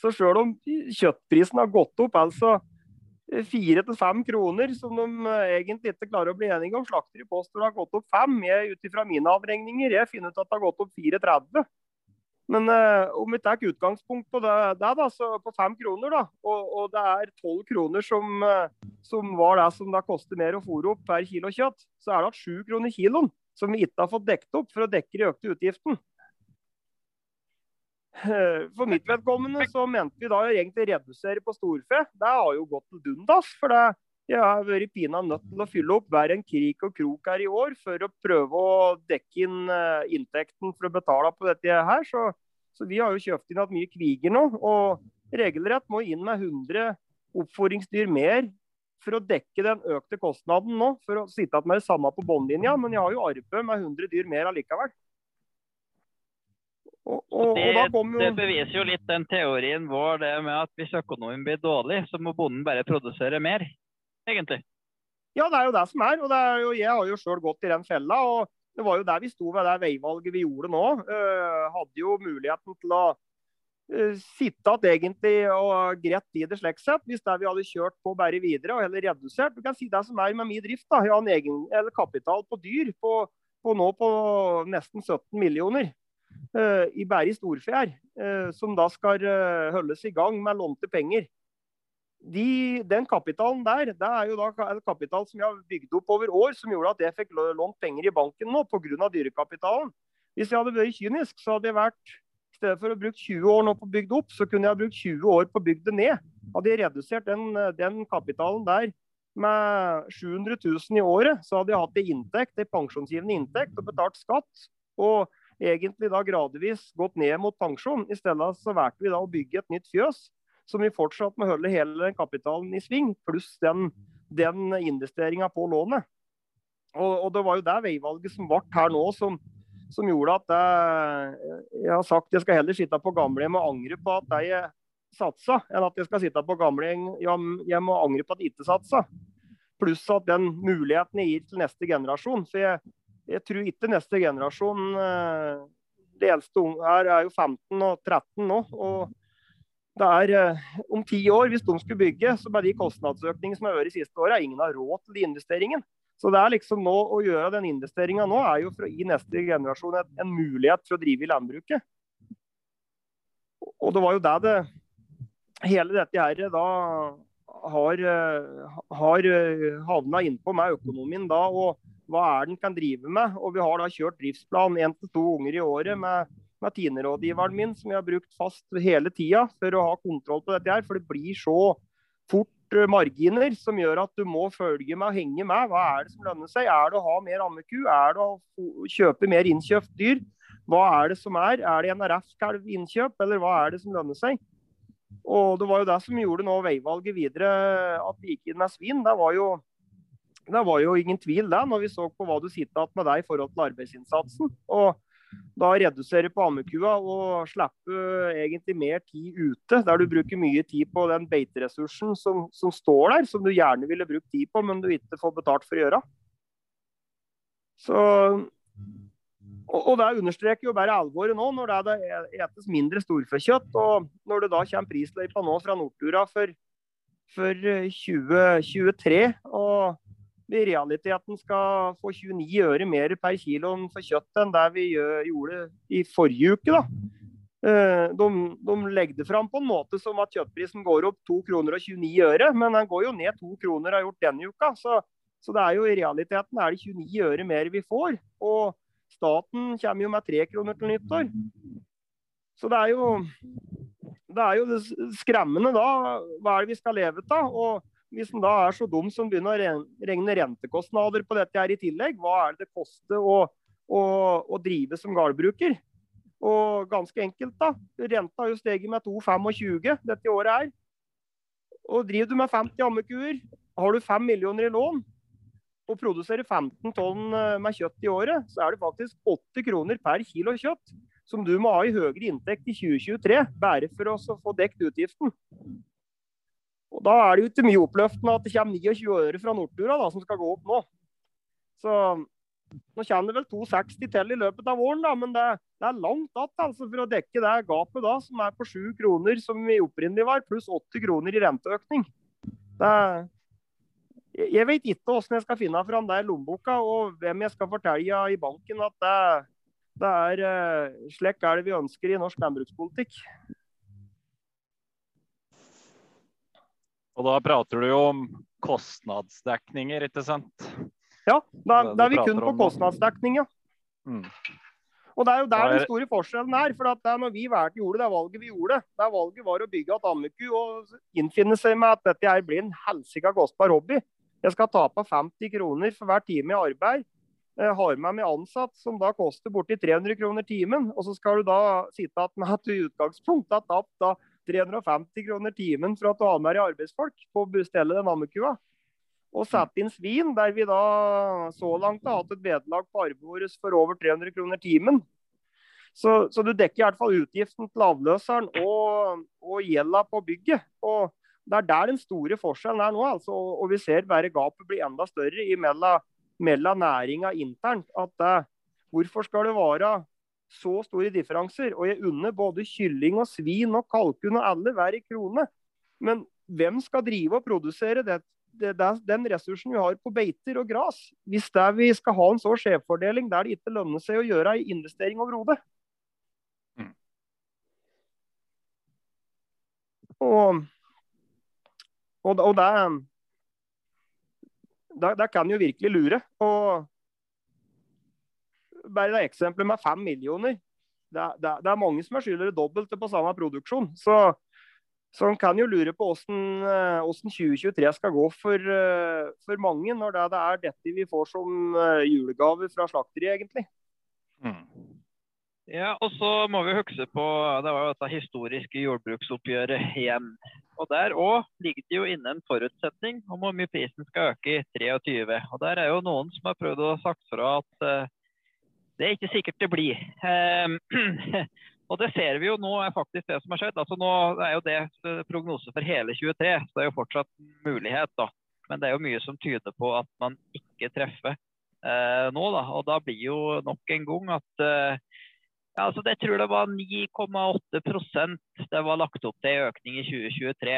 Så sjøl om kjøttprisen har gått opp altså fire til fem kroner, som de eh, egentlig ikke klarer å bli enige om. Slakter påstår det har gått opp fem. Ut ifra mine avregninger jeg finner ut at det har gått opp 34. Men eh, om vi tar utgangspunkt på det, det da, på fem kroner, da, og, og det er tolv kroner som, uh, som, var det som det koster mer å fôre opp per kilo kjøtt, så er det at sju kroner kiloen som vi ikke har fått dekket opp for å dekke de økte utgiftene. [laughs] For mitt vedkommende så mente vi da egentlig redusere på storfe. Det har jo gått til dundas. For det, jeg har vært pina nødt til å fylle opp hver en krik og krok her i år for å prøve å dekke inn eh, inntekten for å betale på dette her. Så, så vi har jo kjøpt inn at mye kviger nå. Og regelrett må inn med 100 oppforingsdyr mer for å dekke den økte kostnaden nå. For å sitte med det samme på båndlinja. Men jeg har jo arbeid med 100 dyr mer allikevel. Og, og, det, og jo... det, beviser jo litt den teorien vår det med at hvis økonomien blir dårlig, så må bonden bare produsere mer, egentlig. Ja, det er jo det som er. og er jo, Jeg har jo sjøl gått i den fella. og Det var jo der vi sto ved det veivalget vi gjorde nå. Uh, hadde jo muligheten til å uh, sitte igjen egentlig og greit i det slik sett, hvis det vi hadde kjørt på bare videre og heller redusert. Du kan si det som er med min drift. da, Jeg har en egen eller kapital på dyr på, på nå på nesten 17 millioner. Eh, i Bæri i storfe eh, som da skal eh, holdes i gang med lånte penger. De, den kapitalen der, det er jo da kapital som jeg har bygd opp over år, som gjorde at jeg fikk lånt penger i banken nå pga. dyrekapitalen. Hvis jeg hadde vært kynisk, så hadde jeg vært i stedet for å bruke 20 år nå på å bygge opp, så kunne jeg brukt 20 år på å bygge det ned. Hadde jeg redusert den, den kapitalen der med 700 000 i året, så hadde jeg hatt en inntekt, en pensjonsgivende inntekt og betalt skatt. Og egentlig da gradvis gått ned mot pensjon. I stedet så valgte vi da å bygge et nytt fjøs, som vi fortsatt må holde hele kapitalen i sving, pluss den, den investeringa på lånet. Og, og, det var jo det veivalget som ble her nå, som, som gjorde at jeg, jeg har sagt jeg skal heller sitte på gamlehjem og angre på at jeg satsa, enn at jeg skal sitte på gamlehjem og angre på at jeg ikke satsa. Pluss at den muligheten jeg gir til neste generasjon. Så jeg, jeg tror ikke neste generasjon eh, De eldste her er jo 15 og 13 nå. og det er eh, Om ti år, hvis de skulle bygge, så med de kostnadsøkningene som har vært de siste åra, ingen har råd til de investeringene. Så det er liksom nå å gjøre den investeringa nå, er jo for å gi neste generasjon en, en mulighet for å drive i landbruket. Og det var jo det det Hele dette her da har, eh, har havna innpå med økonomien da. og hva er den kan drive med. Og vi har da kjørt driftsplan én til to unger i året med, med tinerådgiveren min, som vi har brukt fast hele tida for å ha kontroll på dette her. For det blir så fort eh, marginer som gjør at du må følge med og henge med. Hva er det som lønner seg? Er det å ha mer ammeku? Er det å kjøpe mer innkjøpt dyr? Hva er det som er? Er det NRF-kalv innkjøp, eller hva er det som lønner seg? Og det var jo det som gjorde nå veivalget videre, at vi gikk inn med svin. Det var jo, det var jo ingen tvil det, når vi så på hva du sitter igjen med deg i forhold til arbeidsinnsatsen. Og da redusere på ammekua og slippe egentlig mer tid ute, der du bruker mye tid på den beiteressursen som, som står der, som du gjerne ville brukt tid på, men du ikke får betalt for å gjøre. Så og, og Det understreker jo bare alvoret nå, når det det etes mindre storfekjøtt. Og når det da kommer prisløypa nå fra Nortura for, for 2023, og vi i realiteten skal få 29 øre mer per kilo for kjøtt enn det vi gjorde i forrige uke. da. Eh, de, de legger det fram på en måte som at kjøttprisen går opp 2 kroner og 29 øre, men den går jo ned 2 kroner har gjort denne uka. Så, så, det er jo i realiteten er det 29 øre mer vi får. Og staten kommer jo med 3 kroner til nyttår. Så det er jo det er jo skremmende da. Hva er det vi skal leve av? Og hvis en da er så dum som begynner å regne rentekostnader på dette her i tillegg, hva er det det koster å, å, å drive som gårdbruker? Og ganske enkelt, da. Renta har jo steget med 2,25 dette året her. Og driver du med 50 ammekuer, har du 5 millioner i lån og produserer 15 tonn eh, med kjøtt i året, så er det faktisk 8 kroner per kilo kjøtt som du må ha i høyere inntekt i 2023, bare for å få dekt utgiften. Og Da er det jo ikke mye oppløftende at det kommer 29 øre fra Nortura da, som skal gå opp nå. Så nå kommer det vel 2,60 til i løpet av våren, da, men det, det er langt att altså, for å dekke det gapet da, som er på 7 kroner, som vi opprinnelig var, pluss 8 kroner i renteøkning. Det, jeg vet ikke hvordan jeg skal finne fram det i lommeboka, og hvem jeg skal fortelle i banken at det, det er eh, slik er det vi ønsker i norsk landbrukspolitikk. Og da prater du jo om kostnadsdekninger, ikke sant? Ja, da, da er vi kun på kostnadsdekning, ja. Mm. Og Det er jo der den store forskjellen er. for at det er når vi valgte gjorde det valget vi gjorde, det valget var å bygge et ammeku og innfinne seg med at dette blir en helsika kostbar hobby. Jeg skal tape 50 kroner for hver time i arbeid. Jeg har med meg ansatt som da koster borti 300 kroner timen. Og så skal du da sitte igjen med at du i utgangspunktet har tapt 350 kroner timen for at du har med deg arbeidsfolk på å bestelle den ammekua. Og sette inn svin, der vi da så langt har hatt et vederlag på arbeidet vårt for over 300 kroner timen. Så, så, du dekker i hvert fall utgiften til avløseren og, og gjelda på bygget. Og Det er der den store forskjellen er nå. altså, Og vi ser bare gapet bli enda større mellom, mellom næringa internt. at uh, Hvorfor skal det være så store differanser. Og jeg unner både kylling og svin og kalkun og alle hver i krone. Men hvem skal drive og produsere det, det, det, den ressursen vi har på beiter og gras? Hvis det vi skal ha en så skjevfordeling der det ikke lønner seg å gjøre en investering overhodet. Mm. Og, og, og det, det kan jo virkelig lure. Og bare det eksempelet med fem millioner. Det, det, det, er mange som er skylder det dobbelte på samme produksjon. Så, så en kan jo lure på hvordan, 2023 skal gå for, eh, for mange, når det, det, er dette vi får som eh, julegave fra slakteriet, egentlig. Mm. Ja, og så må vi huske på det var jo dette historiske jordbruksoppgjøret igjen. Og Der òg ligger det jo inne en forutsetning om hvor mye prisen skal øke i 23. Og Der er jo noen som har prøvd å sagt fra at uh, det er ikke sikkert det blir. Um, [clears throat] og det ser vi jo nå er faktisk det som har skjedd. Altså nå er jo det prognose for hele 23, så det er jo fortsatt mulighet. da. Men det er jo mye som tyder på at man ikke treffer uh, nå. da. Og da blir jo nok en gang at uh, ja, altså Jeg tror det var 9,8% det var lagt opp til økning i 2023.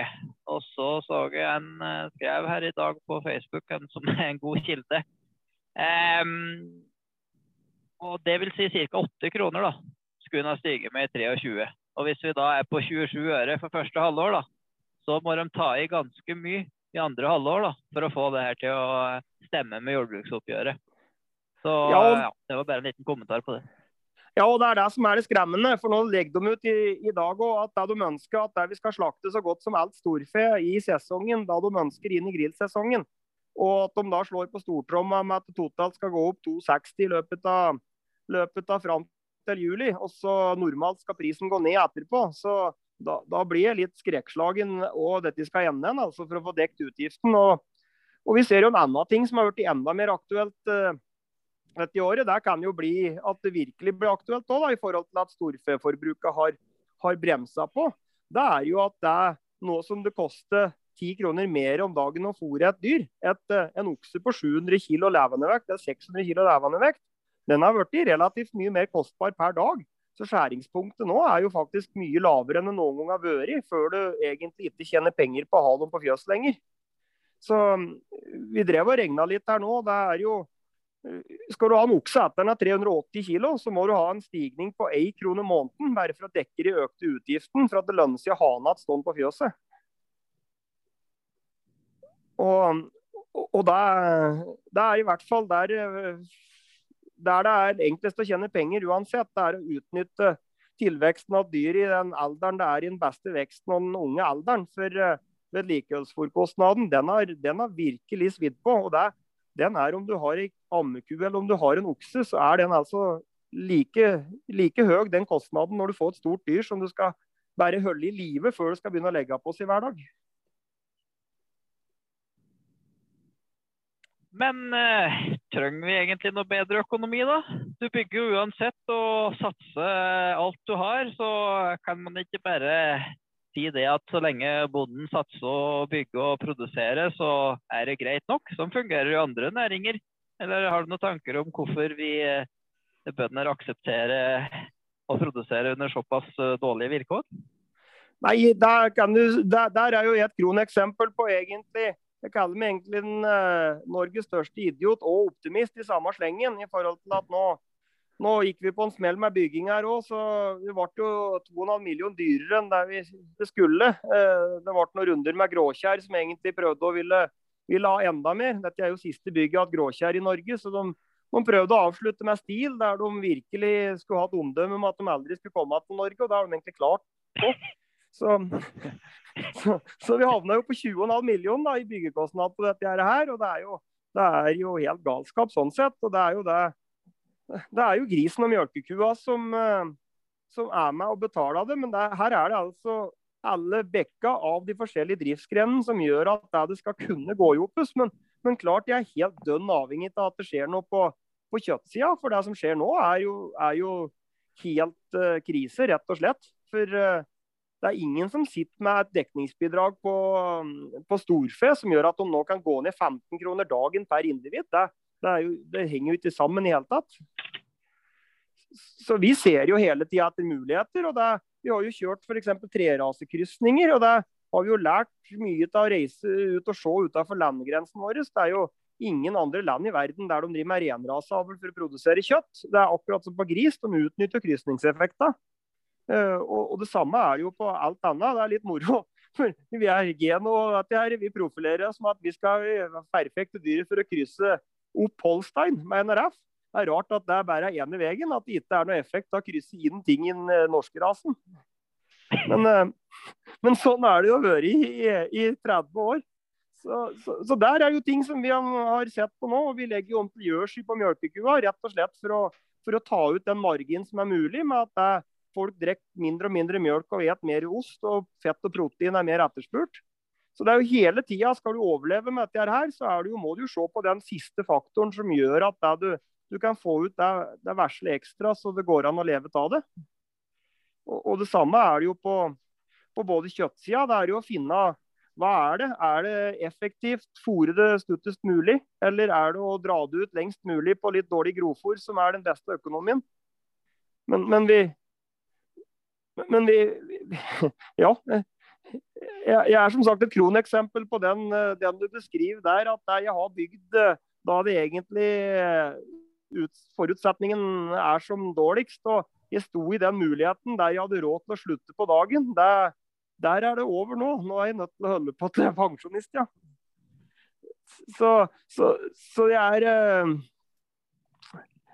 Og så så jeg en uh, skrev her i dag på Facebook, en som er en god kilde. Um, og det vil si ca. 8 kroner da, skulle den ha stiget med i 23. Og hvis vi da er på 27 øre for første halvår, da, så må de ta i ganske mye i andre halvår da, for å få det her til å stemme med jordbruksoppgjøret. Så ja, det var bare en liten kommentar på det. Ja, og det er det som er det skremmende. For nå legger de ut i, i dag òg at det de ønsker at vi skal slakte så godt som alt storfe i sesongen, da de ønsker inn i grillsesongen. Og at de da slår på stortromma med at det totalt skal gå opp 2,60 i løpet av løpet av fram til juli. Og så normalt skal prisen gå ned etterpå. Så, da, da blir jeg litt skrekkslagen og dette skal ende igjen, altså for å få dekt utgiften. Og, og, vi ser jo en annen ting som har blitt enda mer aktuelt uh, dette året. Det kan jo bli at det virkelig blir aktuelt òg, i forhold til at storfeforbruket har, har bremsa på. Det er jo at det noe som det koster ti kroner mer om dagen å fôre et dyr. Et, uh, en okse på 700 kg levende vekt, det er 600 kg levende vekt, den har blitt relativt mye mer kostbar per dag. Så skjæringspunktet nå er jo faktisk mye lavere enn det noen gang har vært, før du egentlig ikke tjener penger på å ha dem på fjøs lenger. Så mm, vi drev og regna litt her nå. Det er jo eh, Skal du ha en okse etter den er 380 kg, så må du ha en stigning på 1 krone måneden bare for å dekke de økte utgiftene for at det lønner seg å ha igjen stående på fjøset. Og, og det, det, er i hvert fall der eh, der det er enklest å tjene penger uansett, det er å utnytte tilveksten av dyr i den alderen det er i den beste veksten og den unge alderen. For uh, vedlikeholdsforkostnaden den har, den har virkelig svidd på. og det, den er Om du har en ammeku eller om du har en okse, så er den altså like, like høy den kostnaden når du får et stort dyr som du skal bare holde i live før du skal begynne å legge på seg hver dag. Men eh, trenger vi egentlig noe bedre økonomi, da? Du bygger jo uansett og satser alt du har, så kan man ikke bare si det at så lenge bonden satser og bygger og produserer, så er det greit nok. Sånn fungerer jo andre næringer. Eller har du noen tanker om hvorfor vi eh, bønder aksepterer å produsere under såpass eh, dårlige vilkår? Nei, der, du, der, der er jo et kroneksempel på egentlig jeg kaller meg egentlig den, uh, Norges største idiot og optimist i samme slengen. i forhold til at nå, nå gikk vi på en smell med bygging her òg, så det ble jo 2,5 million dyrere enn det vi skulle. Uh, det ble noen runder med Gråkjær som egentlig prøvde å ville, ville, ha enda mer. Dette er jo siste bygget av Gråkjær i Norge. så de, de prøvde å avslutte med stil, der de virkelig skulle hatt omdømme om at de aldri skulle komme til Norge. og Det har de egentlig klart på. Så, [laughs] så, så, vi havna jo på 20,5 millioner i byggekostnad på dette her. Og det er, jo, det er, jo, helt galskap sånn sett. Og det er jo det Det er jo grisen og mjølkekua som, eh, som er med og betaler det. Men det, her er det altså alle bekka av de forskjellige driftsgrenene som gjør at det, skal kunne gå i opphus, Men, men, klart jeg er helt dønn avhengig av at det skjer noe på, på kjøttsida. For det som skjer nå, er jo, er jo helt uh, krise, rett og slett. For uh, det er ingen som sitter med et dekningsbidrag på, på storfe som gjør at de nå kan gå ned 15 kroner dagen per individ. Det, det, jo, det henger jo ikke sammen i hele tatt. Så vi ser jo hele tida etter muligheter. og det, Vi har jo kjørt f.eks. trerasekrysninger. og det har vi jo lært mye av å reise ut og se utenfor landegrensen vår. Det er jo ingen andre land i verden der de driver med renraseavl for å produsere kjøtt. Det er akkurat som på gris, de utnytter krysningseffekter. Eh, og, det samme er jo på alt annet. Det er litt moro. Vi er gen og vi profilerer oss med at vi skal ha perfekte dyr for å krysse opp Holstein med NRF. Det er rart at det bare er ene veien, at det ikke er noe effekt av å krysse inn ting i den eh, norske rasen. Men, eh, men, sånn er det jo vært i, i, i 30 år. Så, så, så, der er jo ting som vi har sett på nå. og Vi legger jo om til gjørsel på melkekua rett og slett for å, for å ta ut den marginen som er mulig. med at det folk drikker mindre og mindre mjølk og spiser mer ost, og fett og protein er mer etterspurt. Så det er jo hele tida, Skal du overleve med dette, her, så du, må du jo se på den siste faktoren som gjør at du, du, kan få ut det, det vesle ekstra, så det går an å leve av det. Og, og, Det samme er det jo på, på både kjøttsida. Det er jo å finne hva er det? Er det effektivt fôre det stuttest mulig, eller er det å dra det ut lengst mulig på litt dårlig grovfòr, som er den beste økonomien? Men, men vi, men vi, [laughs] Ja. Jeg er som sagt et kroneksempel på den, den, du beskriver der. At jeg har bygd da det egentlig forutsetningen er som dårligst. og Jeg sto i den muligheten der jeg hadde råd til å slutte på dagen. Der, der er det over nå. Nå er jeg nødt til å holde på til pensjonist, ja. Så, så, så jeg er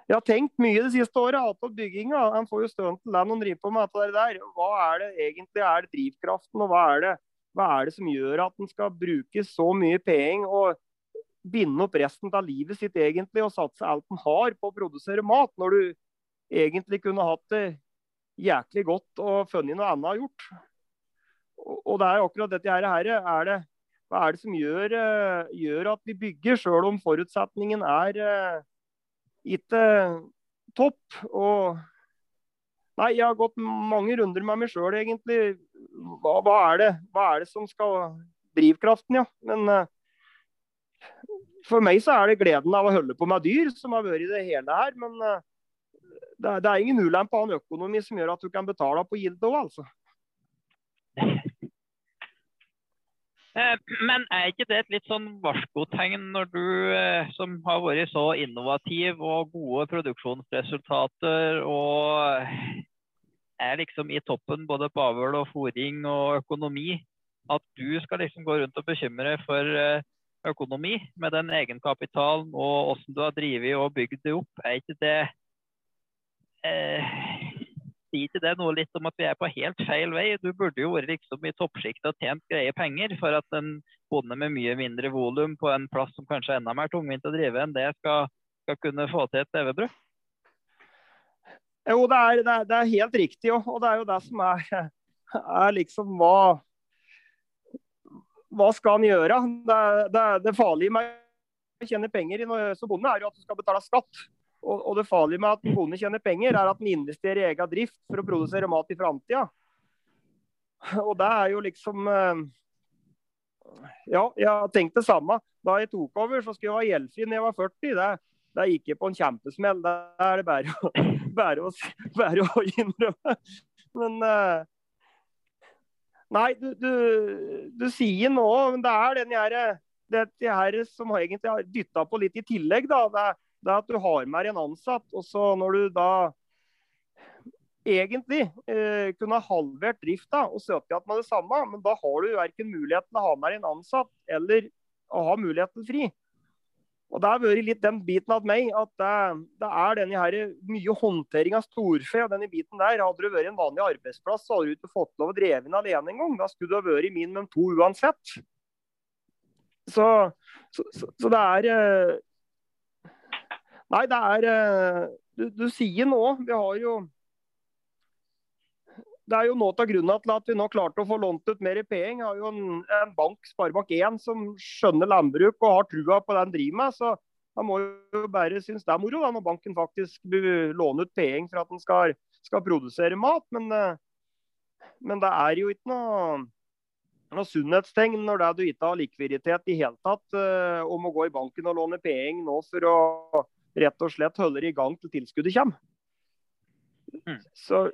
jeg har tenkt mye det siste året på bygginga. Han får jo stønn til den han driver på med. det der. Hva er det egentlig er det drivkraften, og hva er det, hva er det som gjør at en skal bruke så mye penger og binde opp resten av livet sitt egentlig og satse alt en har på å produsere mat, når du egentlig kunne hatt det jæklig godt og funnet noe annet gjort? og det er akkurat dette her. Er det, hva er det som gjør, gjør at vi bygger, sjøl om forutsetningen er ikke topp? Og Nei, jeg har gått mange runder med meg sjøl, egentlig. Hva, hva, er det, hva, er det, som skal Drivkraften, ja. Men uh, for meg så er det gleden av å holde på med dyr som har vært i det hele her. Men uh, det, er, det, er ingen ulempe av en økonomi som gjør at du kan betale på gildet òg, altså. Eh, men er ikke det et litt sånn varskotegn når du som har vært så innovativ og gode produksjonsresultater og er liksom i toppen både på avl og fòring og økonomi, at du skal liksom gå rundt og bekymre for økonomi med den egenkapitalen og hvordan du har drevet og bygd det opp, er ikke det eh, sier ikke det noe litt om at vi er på helt feil vei? Du burde jo vært liksom i toppsjiktet og tjent greie penger for at en bonde med mye mindre volum på en plass som kanskje er enda mer tungvint å drive enn det, skal, skal kunne få til et levebrød? Jo, det er, det, er, det er, helt riktig. Og det er jo det som er, er liksom hva Hva skal han gjøre? Det, det farlige med å tjene penger som bonde er jo at du skal betale skatt. Og, og det farlige med at en bonde tjener penger, er at den investerer i egen drift for å produsere mat i framtida. Og det er jo liksom eh, Ja, jeg har tenkt det samme. Da jeg tok over, så skulle jeg være gjeldfri når jeg var 40. Det, det gikk jeg på en kjempesmell. Det er det bare å, [laughs] bare å, bare å innrømme. Men eh, Nei, du, du, du sier nå men det er den her, det her som egentlig har dytta på litt i tillegg. da, det er det er at du har med deg en ansatt. Og så når du da egentlig eh, kunne ha halvert drifta og søkt igjen med det samme, men da har du verken muligheten å ha med deg en ansatt eller å ha muligheten fri. Og Det har vært litt den biten av meg at det, det er denne her mye håndtering av storfe. og denne biten der, Hadde du vært en vanlig arbeidsplass, så hadde du ikke fått lov å dreve inn alene engang. Da skulle du ha vært minimum to uansett. Så, så, så, så det er eh, Nei, det er eh, Du, du sier nå Vi har jo det er jo nå av grunnen til at vi nå klarte å få lånt ut mer penger. har jo en, en bank, Sparebank1, som skjønner landbruk og har trua på det han driver med. Så han må jo bare synes det er moro da, når banken faktisk låner ut penger for at den skal, skal, produsere mat. Men, eh, men, det er jo ikke noe, noe sunnhetstegn når det er du ikke har likviditet i hele tatt, uh, om å gå i banken og låne penger nå for å rett og slett holder i gang til tilskuddet kommer. Mm. Så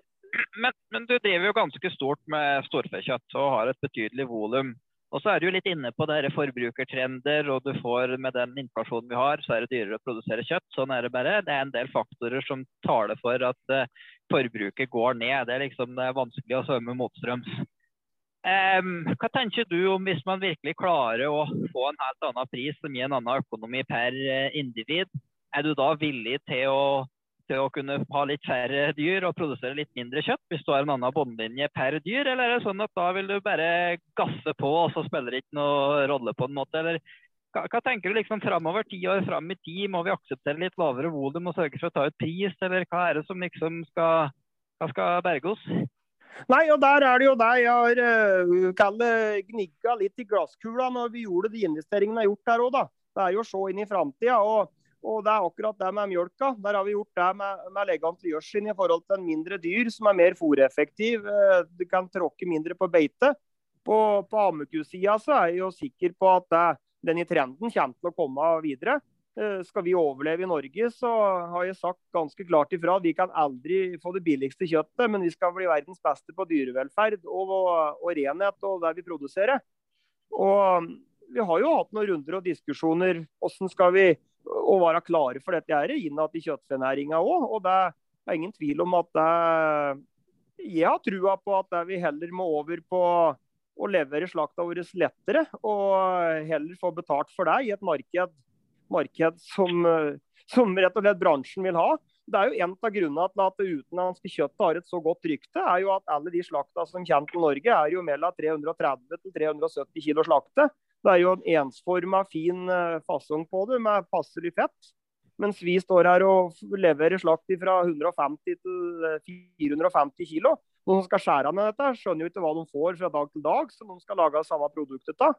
men, men, du driver jo ganske stort med storfekjøtt og har et betydelig volum. Og så er du jo litt inne på det forbrukertrender, og du får med den inflasjonen vi har, så er det dyrere å produsere kjøtt. Sånn er det bare. Det er en del faktorer som taler for at uh, forbruket går ned. Det er liksom det er vanskelig å svømme motstrøms. Um, hva tenker du om hvis man virkelig klarer å få en helt annen pris som gir en annen økonomi per uh, individ? Er du da villig til å, til å, kunne ha litt færre dyr og produsere litt mindre kjøtt hvis du har en annen båndlinje per dyr, eller er det sånn at da vil du bare gasse på, og så spiller det ikke noe rolle på en måte? Eller hva, hva tenker du liksom framover, ti år fram i tid, må vi akseptere litt lavere volum og sørge for å ta ut pris, eller hva er det som liksom skal, skal berge oss? Nei, og der er det jo det jeg har uh, gnigga litt i glasskula når vi gjorde de investeringene jeg har gjort her òg, da. Det er jo å se inn i framtida. Og og det er akkurat det med mjølka. Der har vi gjort det med, med elegant gjødsel i forhold til en mindre dyr som er mer fôreffektiv. Eh, du kan tråkke mindre på beite. På, på ammekusida så er jeg jo sikker på at det, den i trenden kommer til å komme videre. Eh, skal vi overleve i Norge, så har jeg sagt ganske klart ifra at vi kan aldri få det billigste kjøttet, men vi skal bli verdens beste på dyrevelferd og, og renhet og det vi produserer. Og vi har jo hatt noen runder og diskusjoner. Hvordan skal vi å være klare for dette her innad i kjøttfenæringa òg. Og det er ingen tvil om at det, jeg har trua på at vi heller må over på å levere slakta vår lettere, og heller få betalt for det i et marked, marked som, som, rett og slett bransjen vil ha. Det er jo En av grunnene til at det utenlandske kjøttet har et så godt rykte, er jo at alle de slakta som kommer til Norge, er jo mellom 330 til 370 kilo slakte. Det er jo en ensforma, fin eh, fasong på det med passelig fett. Mens vi står her og leverer slakt fra 150 til 450 kilo. Noen som skal skjære ned dette, skjønner jo ikke hva de får fra dag til dag, så noen skal lage samme produktet av.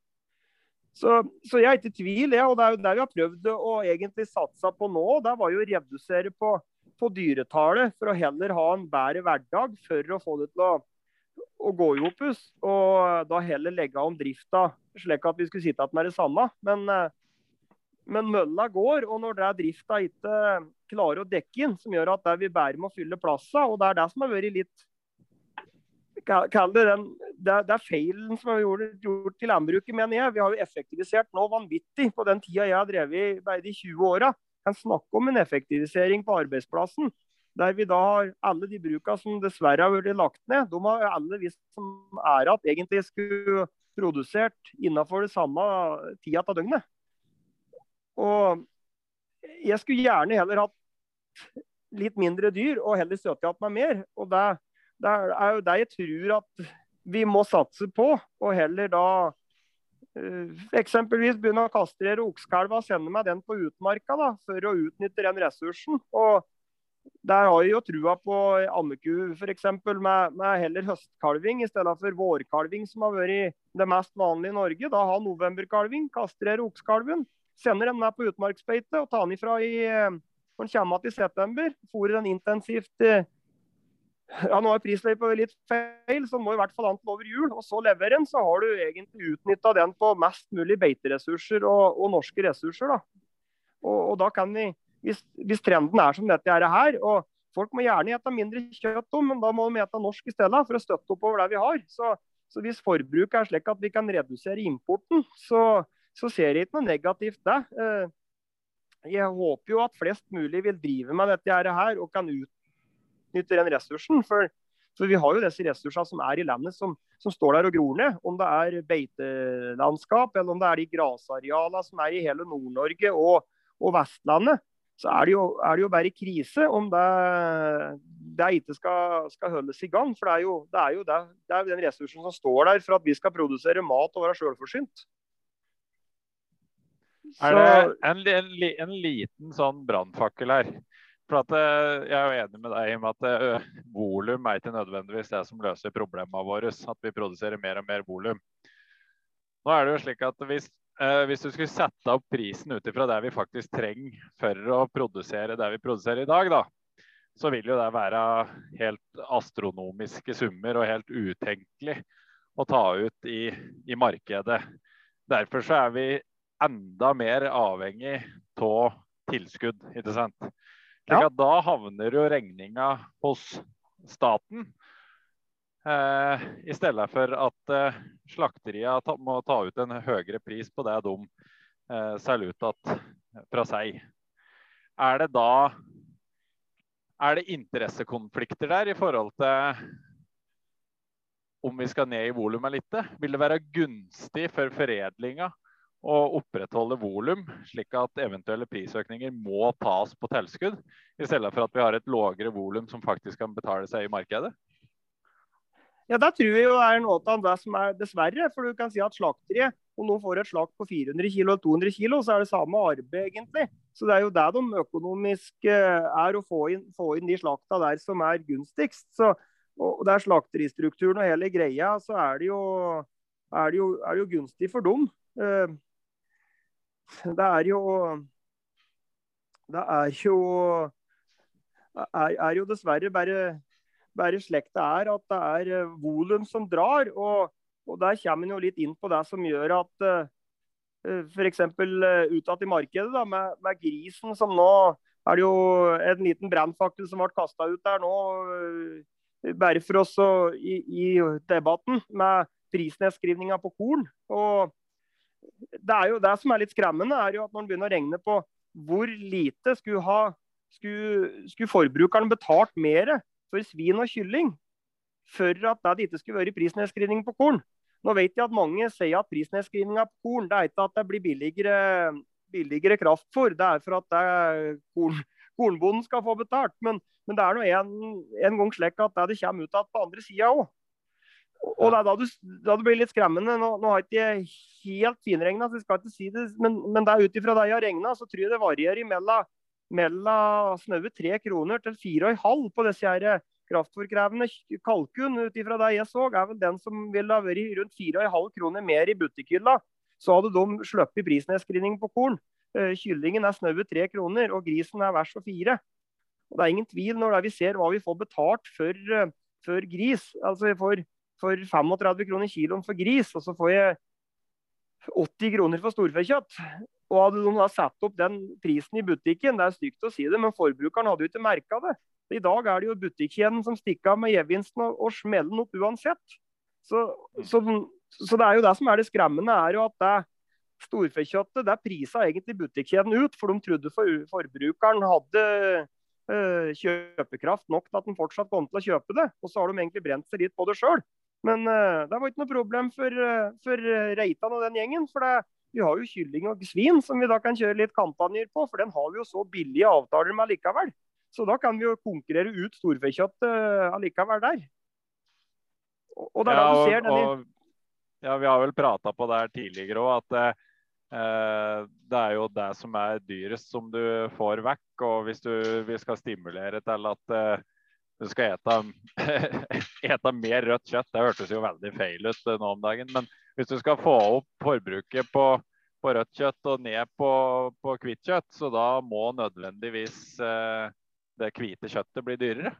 Så, så, jeg er ikke i tvil. jeg. og Det er jo det vi har prøvd å egentlig satse på nå. Det var jo å redusere på, på dyretallet for å heller ha en bedre hverdag for å få det til å, å gå i opus. Og da heller legge om drifta slik at vi skulle sitte igjen med det samme. Men, eh, men mølla går, og når det er drifta ikke klarer å dekke inn, som gjør at det vi bare må fylle plassene, og det er det som har vært litt det den det, det, er feilen som er gjort, gjort til landbruket, mener jeg. Vi har jo effektivisert nå vanvittig på den tida jeg har drevet i de 20 åra. Kan snakke om en effektivisering på arbeidsplassen. Der vi da har alle de bruka som dessverre har vært lagt ned. De har alle vi som er igjen, egentlig skulle produsert innenfor det samme tida av døgnet. Og jeg skulle gjerne heller hatt litt mindre dyr og heller støtte igjen meg mer. og det det er jo det jeg tror at vi må satse på, og heller da uh, eksempelvis begynne å kastrere oksekalva og sende meg den på utmarka da, for å utnytte den ressursen. Og der har jeg jo trua på ammeku f.eks. Med, med heller høstkalving i stedet for vårkalving, som har vært det mest vanlige i Norge. Da har novemberkalving, kastrere oksekalven, sender den med på utmarksbeite og tar den ifra i, eh, når den kommer igjen i september. Fôrer den intensivt uh, ja, nå er prisløypa litt feil, så må i hvert fall annet over jul. Og så leverer den, så har du egentlig utnytta den på mest mulig beiteressurser og, og norske ressurser. da. Og, og, da kan vi, hvis, hvis, trenden er som dette er her, og folk må gjerne spise mindre kjøtt, men da må de spise norsk i stedet for å støtte oppover det vi har. Så, så hvis forbruket er slik at vi kan redusere importen, så, så ser jeg ikke noe negativt det. Eh, jeg håper jo at flest mulig vil drive med dette her og kan utnytte den ressursen. For, for, vi har jo disse ressursene som er i landet, som, som, står der og gror ned. Om det er beitelandskap, eller om det er de grasarealene som er i hele Nord-Norge og, og, Vestlandet. Så er det, jo, er det jo bare krise om det, det ikke skal, skal, holdes i gang. For det er jo, det er jo det, er den ressursen som står der for at vi skal produsere mat og være sjølforsynt. Er det en, en, en liten sånn brannfakkel her? For at, eh, jeg er jo enig med deg i at uh, volum er ikke nødvendigvis det som løser problemene våre. At vi produserer mer og mer volum. Nå er det jo slik at hvis, uh, hvis du skulle sette opp prisen ut ifra det vi faktisk trenger for å produsere det vi produserer i dag, da, så vil jo det være helt astronomiske summer og helt utenkelig å ta ut i, i markedet. Derfor så er vi enda mer avhengig av tilskudd. ikke sant? Slik at da havner jo regninga hos staten. Eh, I stedet for at eh, slakteria ta, må ta ut en høyere pris på det de eh, selger ut at, fra seg. Er det da er det interessekonflikter der i forhold til om vi skal ned i volum eller ikke? Vil det være gunstig for foredlinga å opprettholde volum, slik at eventuelle prisøkninger må tas på tilskudd, i stedet for at vi har et lavere volum som faktisk kan betale seg i markedet? Ja, Det tror jeg jo er noe av det som er dessverre. For du kan si at slakteriet, om noen får et slakt på 400 kg eller 200 kg, så er det samme arbeid, egentlig. Så det er jo det de økonomisk eh, er å få inn, få inn de slakta der som er gunstigst. Så, og det er slakteristrukturen og hele greia, så er det jo, er det jo, er det jo gunstig for dem. Uh, det er jo Det er jo er, er jo dessverre bare, bare slik det er, at det er eh, volum som drar. Og, og der kommer en jo litt inn på det som gjør at uh, eh, f.eks. Uh, utad i markedet da, med, med, grisen som nå er det jo en liten brannfakkel som ble kasta ut der nå, bare for oss i, i debatten med prisnedskrivninga på korn. Og det er jo det som er litt skremmende, er jo at når man begynner å regne på hvor lite skulle, ha, skulle, skulle forbrukeren betalt mer for svin og kylling for at det ikke skulle være prisnedskrivning på korn. Nå vet jeg at mange sier at prisnedskrivninga på korn det er ikke at det blir billigere, billigere kraftfôr, det er for at det korn, [laughs] kornbonden skal få betalt. Men, men det er nå en, en, gang slik at det, det kommer ut igjen på andre sida òg. Og det er da du, da du blir litt skremmende. Nå, nå har ikke helt finregna, så jeg skal ikke si det, men, men det er ut ifra det jeg har regna, så tror jeg det varierer mellom mellom snaue tre kroner til fire og en halv på disse her kraftfôrkrevende kalkun, ut ifra det jeg så, er vel den som ville ha vært rundt fire og en halv kroner mer i butikkhylla. Så hadde de sluppet prisnedskrivning på korn. Eh, kyllingen er snaue tre kroner, og grisen er vers for fire. Og Det er ingen tvil når vi ser hva vi får betalt for, eh, for gris. Altså jeg får, får 35 kroner kiloen for gris, og så får jeg 80 kroner for storfekjøtt. Og hadde de da satt opp den prisen i butikken, det er stygt å si det, men forbrukeren hadde jo ikke merka det. I dag er det jo butikkjeden som stikker av med gevinsten og, og smeller den opp uansett. Så, så, så, det er jo det som er det skremmende, er jo at det storfekjøttet det prisa egentlig butikkjeden ut, for de trodde for, forbrukeren hadde øh, kjøpekraft nok til at den fortsatt kom til å kjøpe det. Og så har de egentlig brent seg litt på det sjøl. Men øh, det var ikke noe problem for, øh, for Reitan og den gjengen. for det vi har jo kylling og svin som vi da kan kjøre litt kampanjer på, for den har vi jo så billige avtaler med likevel. Så da kan vi jo konkurrere ut storfekjøtt uh, allikevel der. Og, og er ja, da du ser denne... Og, ja, vi har vel prata på det her tidligere òg, at uh, det er jo det som er dyrest som du får vekk. Og hvis du, vi skal stimulere til at uh, du skal ete, [laughs] ete mer rødt kjøtt, det hørtes jo veldig feil ut nå om dagen. Men hvis du skal få opp forbruket på, på rødt kjøtt og ned på, på hvitt kjøtt, så da må nødvendigvis eh, det hvite kjøttet bli dyrere?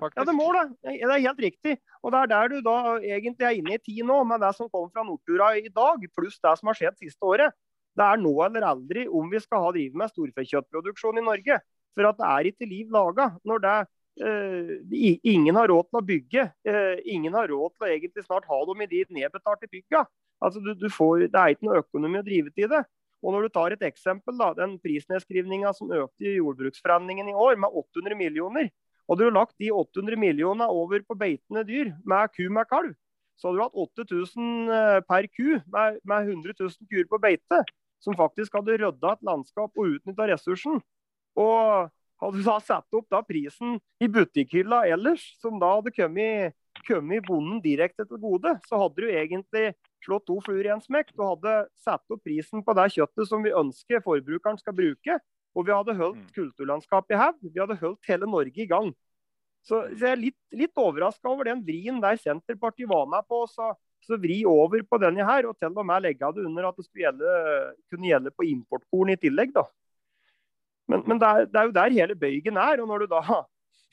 Faktisk. Ja, det må det. Det er helt riktig. Og det er der du da egentlig er inne i tid nå, med det som kom fra Nortura i dag, pluss det som har skjedd siste året. Det er nå eller aldri om vi skal ha drive med storfekjøttproduksjon i Norge. For at det er ikke liv laga. Når det ingen har råd til å bygge, uh, ingen har råd til å egentlig snart ha dem i de nedbetalte bygga. Altså, du, du får, det er ikke noe økonomi å drive til det. Og når du tar et eksempel, da, den prisnedskrivninga som økte i jordbruksforhandlingene i år med 800 millioner. Hadde du lagt de 800 millionene over på beitende dyr med ku med kalv, så hadde du hatt 8000 eh, per ku med, med 100 000 kuer på beite. Som faktisk hadde rydda et landskap og utnytta ressursen. Og hadde du da satt opp da prisen i butikkhylla ellers, som da hadde kommet, kommet bonden direkte til gode, så hadde du egentlig slått to fluer i en smekk. Du hadde satt opp prisen på det kjøttet som vi ønsker forbrukeren skal bruke. Og vi hadde holdt mm. kulturlandskapet i hevd. Vi hadde holdt hele Norge i gang. Så, så jeg er litt, litt overraska over den vrien der Senterpartiet var med på. Så, så vri over på denne her, og til og med legge det under at det skulle gjelde, kunne gjelde på importkorn i tillegg. da. Men, men det, er, det, er, jo der hele bøygen er. og når du da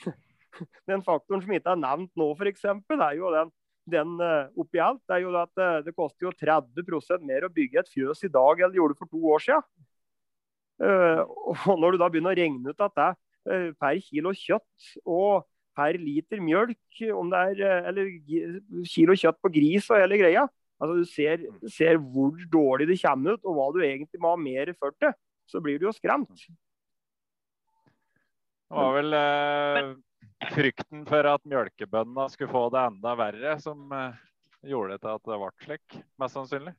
[laughs] Den faktoren som ikke er nevnt nå, f.eks., er jo den den uh, oppi alt, det er jo at uh, det koster jo 30% mer å bygge et fjøs i dag enn det gjorde for to år siden. Uh, [laughs] og når du da begynner å regne ut at det er per kilo kjøtt og per liter mjølk, om det er eller kilo kjøtt på gris og hele greia, altså du ser, ser hvor dårlig det kommer ut, og hva du egentlig må ha mer for til. så blir du jo skremt. Det var vel eh, frykten for at mjølkebøndene skulle få det enda verre, som eh, gjorde det til at det ble slik, mest sannsynlig?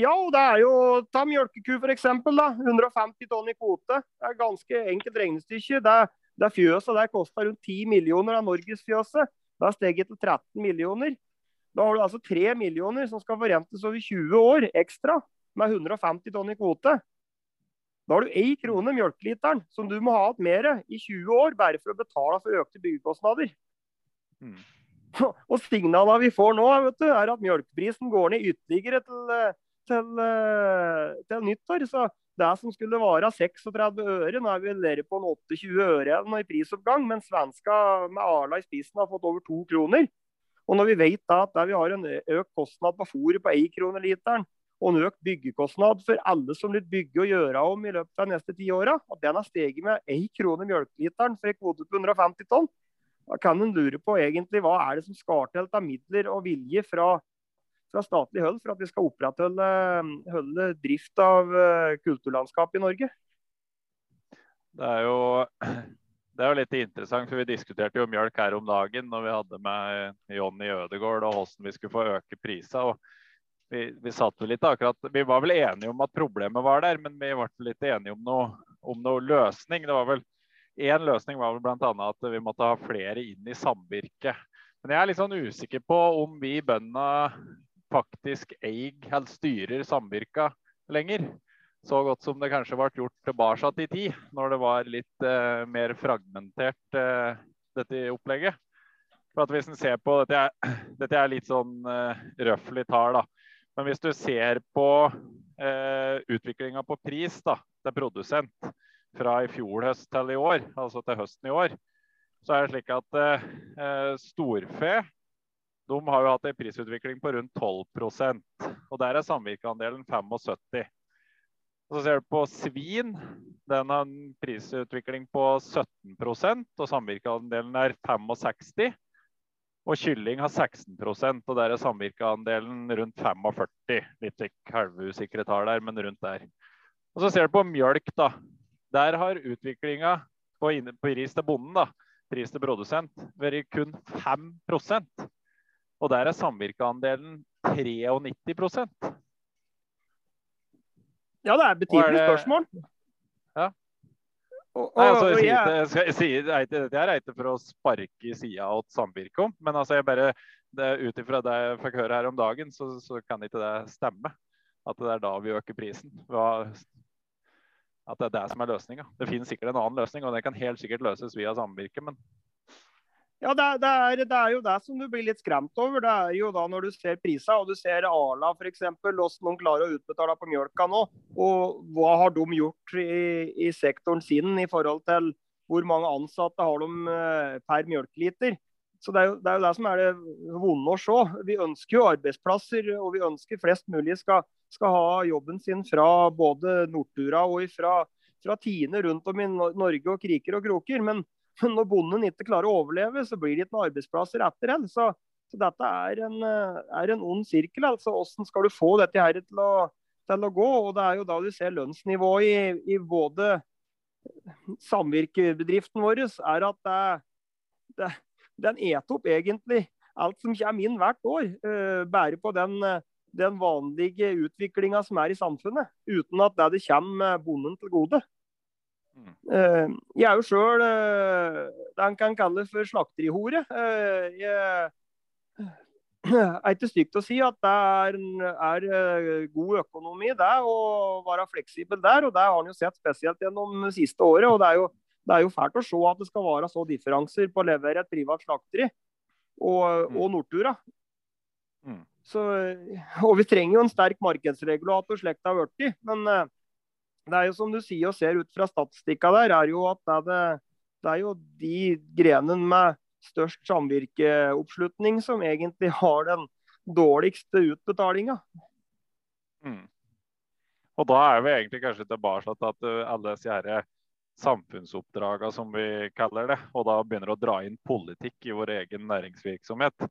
Ja, og det er jo Ta mjølkeku f.eks. 150 tonn i kvote. Det er ganske enkelt regnestykke. Det, det fjøset der kosta rundt 10 millioner av norgesfjøset. Det har steget til 13 millioner. Da har du altså 3 millioner som skal forrentes over 20 år ekstra med 150 tonn i kvote. Da har du én krone mjølkeliteren som du må ha hatt mer i 20 år bare for å betale for økte byggekostnader. Mm. [laughs] Og signalene vi får nå, du, er at mjølkeprisen går ned ytterligere til, til, til, nyttår. Så det som skulle være 36 øre, nå er vi nede på en 28 øre i prisoppgang. Men svenska med Arla i spissen har fått over to kroner. Og når vi vet da at vi har en økt kostnad på fôret på 1 krone literen, og en økt byggekostnad for alle som vil bygge og gjøre om i løpet av de neste ti åra. Den har steget med én krone melkeliteren for en kvote på 150 tonn. Da kan en lure på egentlig hva er det som skal til av midler og vilje fra, fra statlig hold for at vi skal opprettholde drift av eh, kulturlandskapet i Norge. Det er jo [clears throat] det er jo litt interessant, for Vi diskuterte jo mjølk her om dagen når vi hadde med Jonny Ødegård og hvordan vi skulle få øke prisene vi, vi satt vel litt akkurat, vi var vel enige om at problemet var der, men vi ble litt enige om noe, om noe løsning. Det var vel Én løsning var vel bl.a. at vi måtte ha flere inn i samvirket. Men jeg er litt sånn usikker på om vi bøndene faktisk eier eller styrer samvirka lenger. så godt som det kanskje ble gjort tilbake i tid, når det var litt eh, mer fragmentert eh, dette opplegget. For at hvis en ser på, Dette er, dette er litt sånn eh, røffelig tall, da. Men hvis du ser på eh, utviklinga på pris da, til produsent fra i fjor høst til i år, altså til høsten i år, så er det slik at eh, storfe de har jo hatt en prisutvikling på rundt 12% og Der er samvirkeandelen 75 og Så ser du på svin. Den har en prisutvikling på 17% og samvirkeandelen er 65 Og kylling har 16% og der er samvirkeandelen rundt 45 Litt halvusikre tall der, men rundt der. Og Så ser du på mjølk. da. Der har utviklinga på, på pris til bonden, da, pris til produsent, vært kun 5% og der er samvirkeandelen 93% Ja, det er betimelig spørsmål. Ja. Og, og, Nei, altså, og jeg... jeg, jeg sier, Dette er ikke for å sparke i sida av samvirket om, men altså, jeg bare, ut ifra det jeg fikk høre her om dagen, så, så, kan ikke det stemme. At det er da vi øker prisen. At det er det som er løsninga. Det finnes sikkert en annen løsning, og det kan helt sikkert løses via samvirket, men ja, det, det, er, det, er, jo det som du blir litt skremt over. Det er jo da når du ser prisa, og du ser Arla f.eks. hvordan de klarer å utbetale på mjølka nå. Og hva har de gjort i, i, sektoren sin i forhold til hvor mange ansatte har de eh, per mjølkeliter. Så det er, jo, det er, jo, det som er det vonde å se. Vi ønsker jo arbeidsplasser, og vi ønsker flest mulig skal, skal ha jobben sin fra både Nortura og fra, fra Tine rundt om i Norge og kriker og kroker. men men [laughs] når bonden ikke klarer å overleve, så blir det ikke noen arbeidsplasser etter den. Så, så, dette er en, eh, er en, ond sirkel. altså Hvordan skal du få dette her til å, til å gå? og Det er jo da du ser lønnsnivået i, i både samvirkebedriften vår, er at det, det, den eter opp egentlig alt som kommer inn hvert år. Uh, bare på den, den vanlige utviklinga som er i samfunnet. Uten at det, det kommer bonden til gode. Mm. Jeg er jo sjøl eh, det en kan kalle for slakterihore. Eh, jeg [clears throat] er ikke stygt å si at det er, er, god økonomi det å være fleksibel der. og Det har en jo sett spesielt gjennom det siste året. og det er, jo, det er jo fælt å se at det skal være så differanser på å levere et privat slakteri og, mm. og Nortura. Mm. Så, og vi trenger jo en sterk markedsregulator, slik det har blitt. Men det er jo som du sier og ser ut fra statistikka der, er jo at det er, det, det er jo de grenene med størst samvirkeoppslutning som egentlig har den dårligste utbetalinga. Mm. Og da er vi egentlig kanskje tilbake til at uh, alle disse samfunnsoppdragene som vi kaller det, og da begynner å dra inn politikk i vår egen næringsvirksomhet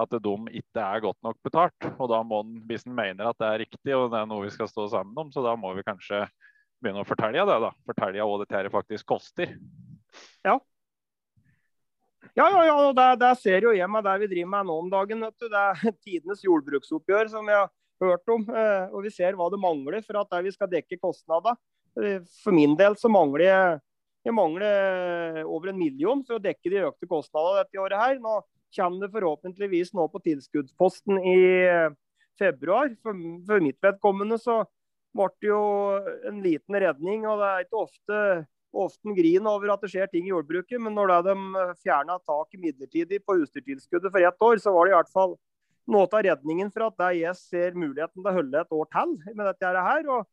at de ikke er godt nok betalt. Og da må den, Hvis en mener at det er riktig og det er noe vi skal stå sammen om, så da må vi kanskje begynne å fortelle det. da. Fortelle hva dette faktisk koster. Ja. Ja, ja, ja, og det, det ser jo jeg med det vi driver med nå om dagen. vet du. Det er tidenes jordbruksoppgjør som vi har hørt om. Eh, og vi ser hva det mangler for at vi skal dekke kostnader. Eh, for min del så mangler jeg, jeg mangler over en million for å dekke de økte kostnadene dette året her. Nå kommer det forhåpentligvis nå på tilskuddsposten i eh, februar. For, for mitt vedkommende så ble det jo en liten redning. og Det er ikke ofte, ofte grin over at det skjer ting i jordbruket, men når de fjerna taket midlertidig på husdyrtilskuddet for ett år, så var det i hvert fall noe av redningen for at jeg ser muligheten til å holde et år til med dette her. og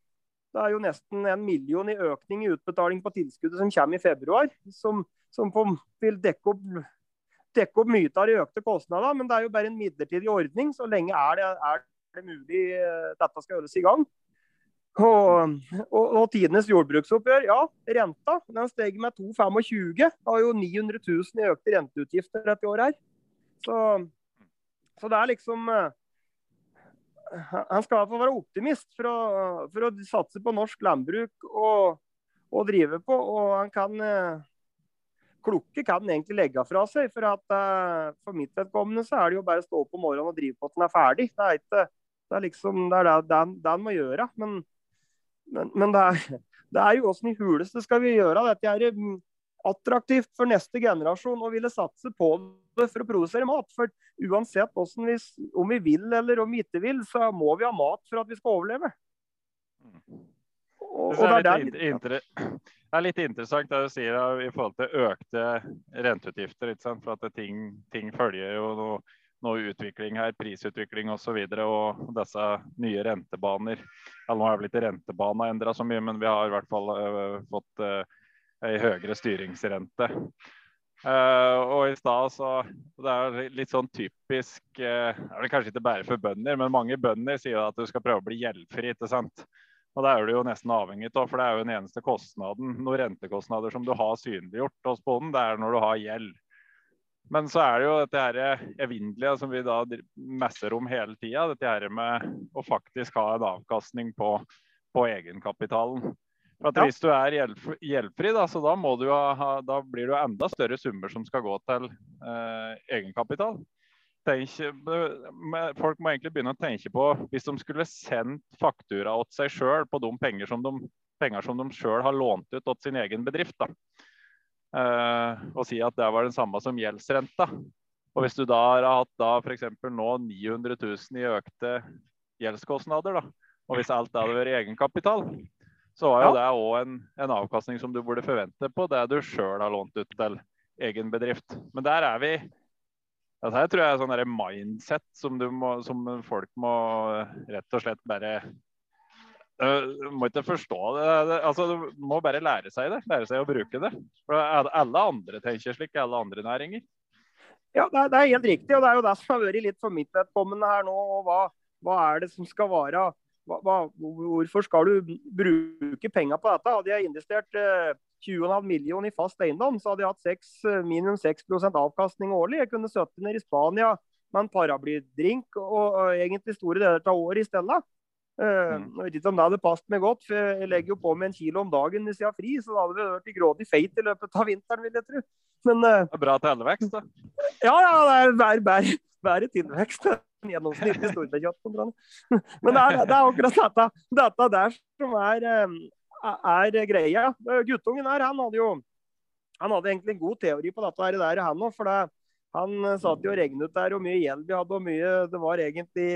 det er jo nesten en million i økning i utbetaling på tilskuddet som kommer i februar, som, som vil dekke opp dekke opp mye av de økte kostnadene, men det er jo bare en midlertidig ordning. Så lenge er det, er det mulig uh, dette skal gjøres i gang. Og, og, og, tidenes jordbruksoppgjør, ja, renta den steg med 2,25. Har jo 900 000 i økte renteutgifter dette året her. Så, så det er liksom En Han skal i hvert fall være optimist for å, for å satse på norsk landbruk og, og drive på. Og han kan uh, klokke kan egentlig legge fra seg. For, at, uh, for mitt vedkommende så er det jo bare å stå opp om morgenen og drive på at den er ferdig. Det er, ikke, det er liksom det er det den må gjøre. Men, men, men det, er, [laughs] det, er, jo åssen i huleste skal vi gjøre dette er mm, attraktivt for neste generasjon å ville satse på det for å produsere mat. For uansett vi, om vi vil eller om vi ikke vil, så må vi ha mat for at vi skal overleve. Og, Det og er, det er der inter- det er litt interessant det du sier da, i forhold til økte renteutgifter. For at ting, ting følger jo noe, noe utvikling her, prisutvikling osv. Og, så og disse nye rentebaner. Ja, nå har vel ikke rentebanen endra så mye, men vi har i hvert fall uh, fått uh, ei høyere styringsrente. Uh, og i stad så Det er litt sånn typisk Det er vel kanskje ikke bare for bønder, men mange bønder sier at du skal prøve å bli gjeldfri. ikke sant? Og det er du jo nesten avhengig av, for det er jo den eneste kostnaden, noen rentekostnader som du har synliggjort hos bonden, det er når du har gjeld. Men så er det jo dette her evinnelige som vi da messer om hele tida, dette her med å faktisk ha en avkastning på, på egenkapitalen. For at Ja. Hvis du er gjeldfri, da, så da, ha, da blir det jo enda større summer som skal gå til eh, egenkapital. Tenk, men folk må egentlig begynne å tenke på hvis de skulle sendt faktura til seg sjøl på de penger som de, penger som de sjøl har lånt ut til sin egen bedrift. Da. Eh, og si at det var den samme som gjeldsrenta. Og hvis du da har hatt da f.eks. nå 900 000 i økte gjeldskostnader, da, og hvis alt det hadde vært egenkapital, så var jo det òg en, en avkastning som du burde forvente på det du sjøl har lånt ut til egen bedrift. Men der er vi dette her tror jeg er sånn der mindset som, må, som folk må rett og slett bare uh, må ikke forstå det. Altså, Du må bare lære seg det. Lære seg å bruke det. For alle andre tenker slik, alle andre næringer. Ja, det er, det er helt riktig. og Det er jo det som har vært litt for mitt vedkommende her nå. og Hva, hva er det som skal være hva, hva, Hvorfor skal du bruke penger på dette? Hadde jeg investert eh, 20,5 millioner i fast eiendom, så hadde jeg hatt 6, eh, minimum 6 avkastning årlig. Jeg kunne sittet ned i Spania med en paraplydrink og, og egentlig store deler av året i stedet. Mm. Jeg vet ikke om det hadde passet meg godt, for jeg legger jo på meg en kilo om dagen hvis jeg har fri, så da hadde vi vært i grådig feit i løpet av vinteren, vil jeg tro. Men eh, Det er bra tilvekst, da. ja, ja, det er bare, bare, bare tilvekst [laughs] enn gjennomsnittlig storfekjøttkontroll. [laughs] Men det er, det er akkurat dette, dette der som er, er greia. Guttungen her, han hadde jo han hadde egentlig en god teori på dette her, der, han òg. For det, han eh, satt jo og regnet ut der hvor mye gjeld vi hadde, og mye det var egentlig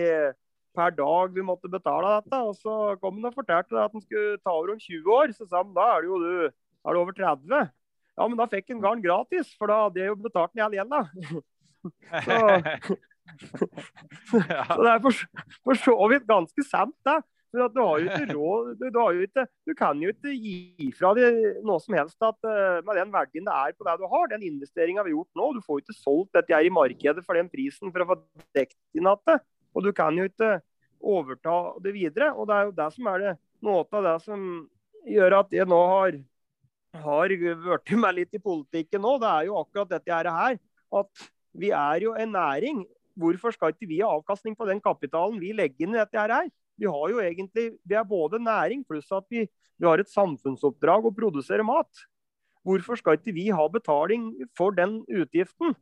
per dag vi måtte betale dette. Og så kom han og fortalte at han skulle ta over om 20 år. Så sa han da er det jo du er det over 30. Ja, men da fikk han garn gratis, for da hadde jeg jo betalt den hele gjelda. [laughs] så, [laughs] Så det er for, for så vidt ganske sant, det. For du har jo ikke [laughs] råd du, du, jo ikke, du kan jo ikke gi fra deg noe som helst at, eh, med den verdien det er på det du har. Den investeringa vi har gjort nå. Du får jo ikke solgt dette her i markedet for den prisen for å få dekket inn igjen. Og du kan jo ikke overta det videre. Og det er jo det som er det, noe av det som gjør at jeg nå har har vært med litt i politikken nå, det er jo akkurat dette her. At vi er jo en næring. Hvorfor skal ikke vi ha avkastning på den kapitalen vi legger inn i dette her? Vi har jo egentlig, vi er både næring pluss at vi, vi har et samfunnsoppdrag å produsere mat. Hvorfor skal ikke vi ha betaling for den utgiften?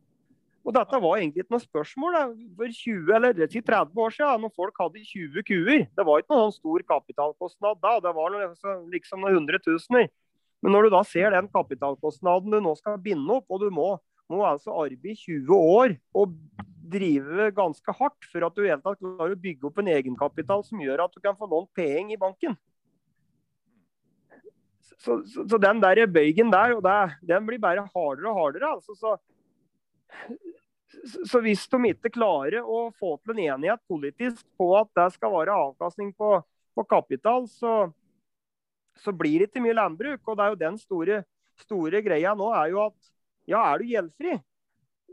Og Dette var egentlig ikke noe spørsmål da. for 20 eller 30 år siden, når folk hadde 20 kuer. Det var ikke noen stor kapitalkostnad da, det var liksom noen hundretusener. Men når du da ser den kapitalkostnaden du nå skal binde opp, og du må, må altså arbeide i 20 år og drive ganske hardt for at du helt tatt klarer å bygge opp en egenkapital som gjør at du kan få lånt penger i banken. Så, så, så den der bøygen der, og det, den blir bare hardere og hardere. altså så så hvis de ikke klarer å få til en enighet politisk på at det skal være avkastning på, på kapital, så, blir det ikke mye landbruk. Og det er jo den store, store greia nå er jo at ja, er du gjeldfri,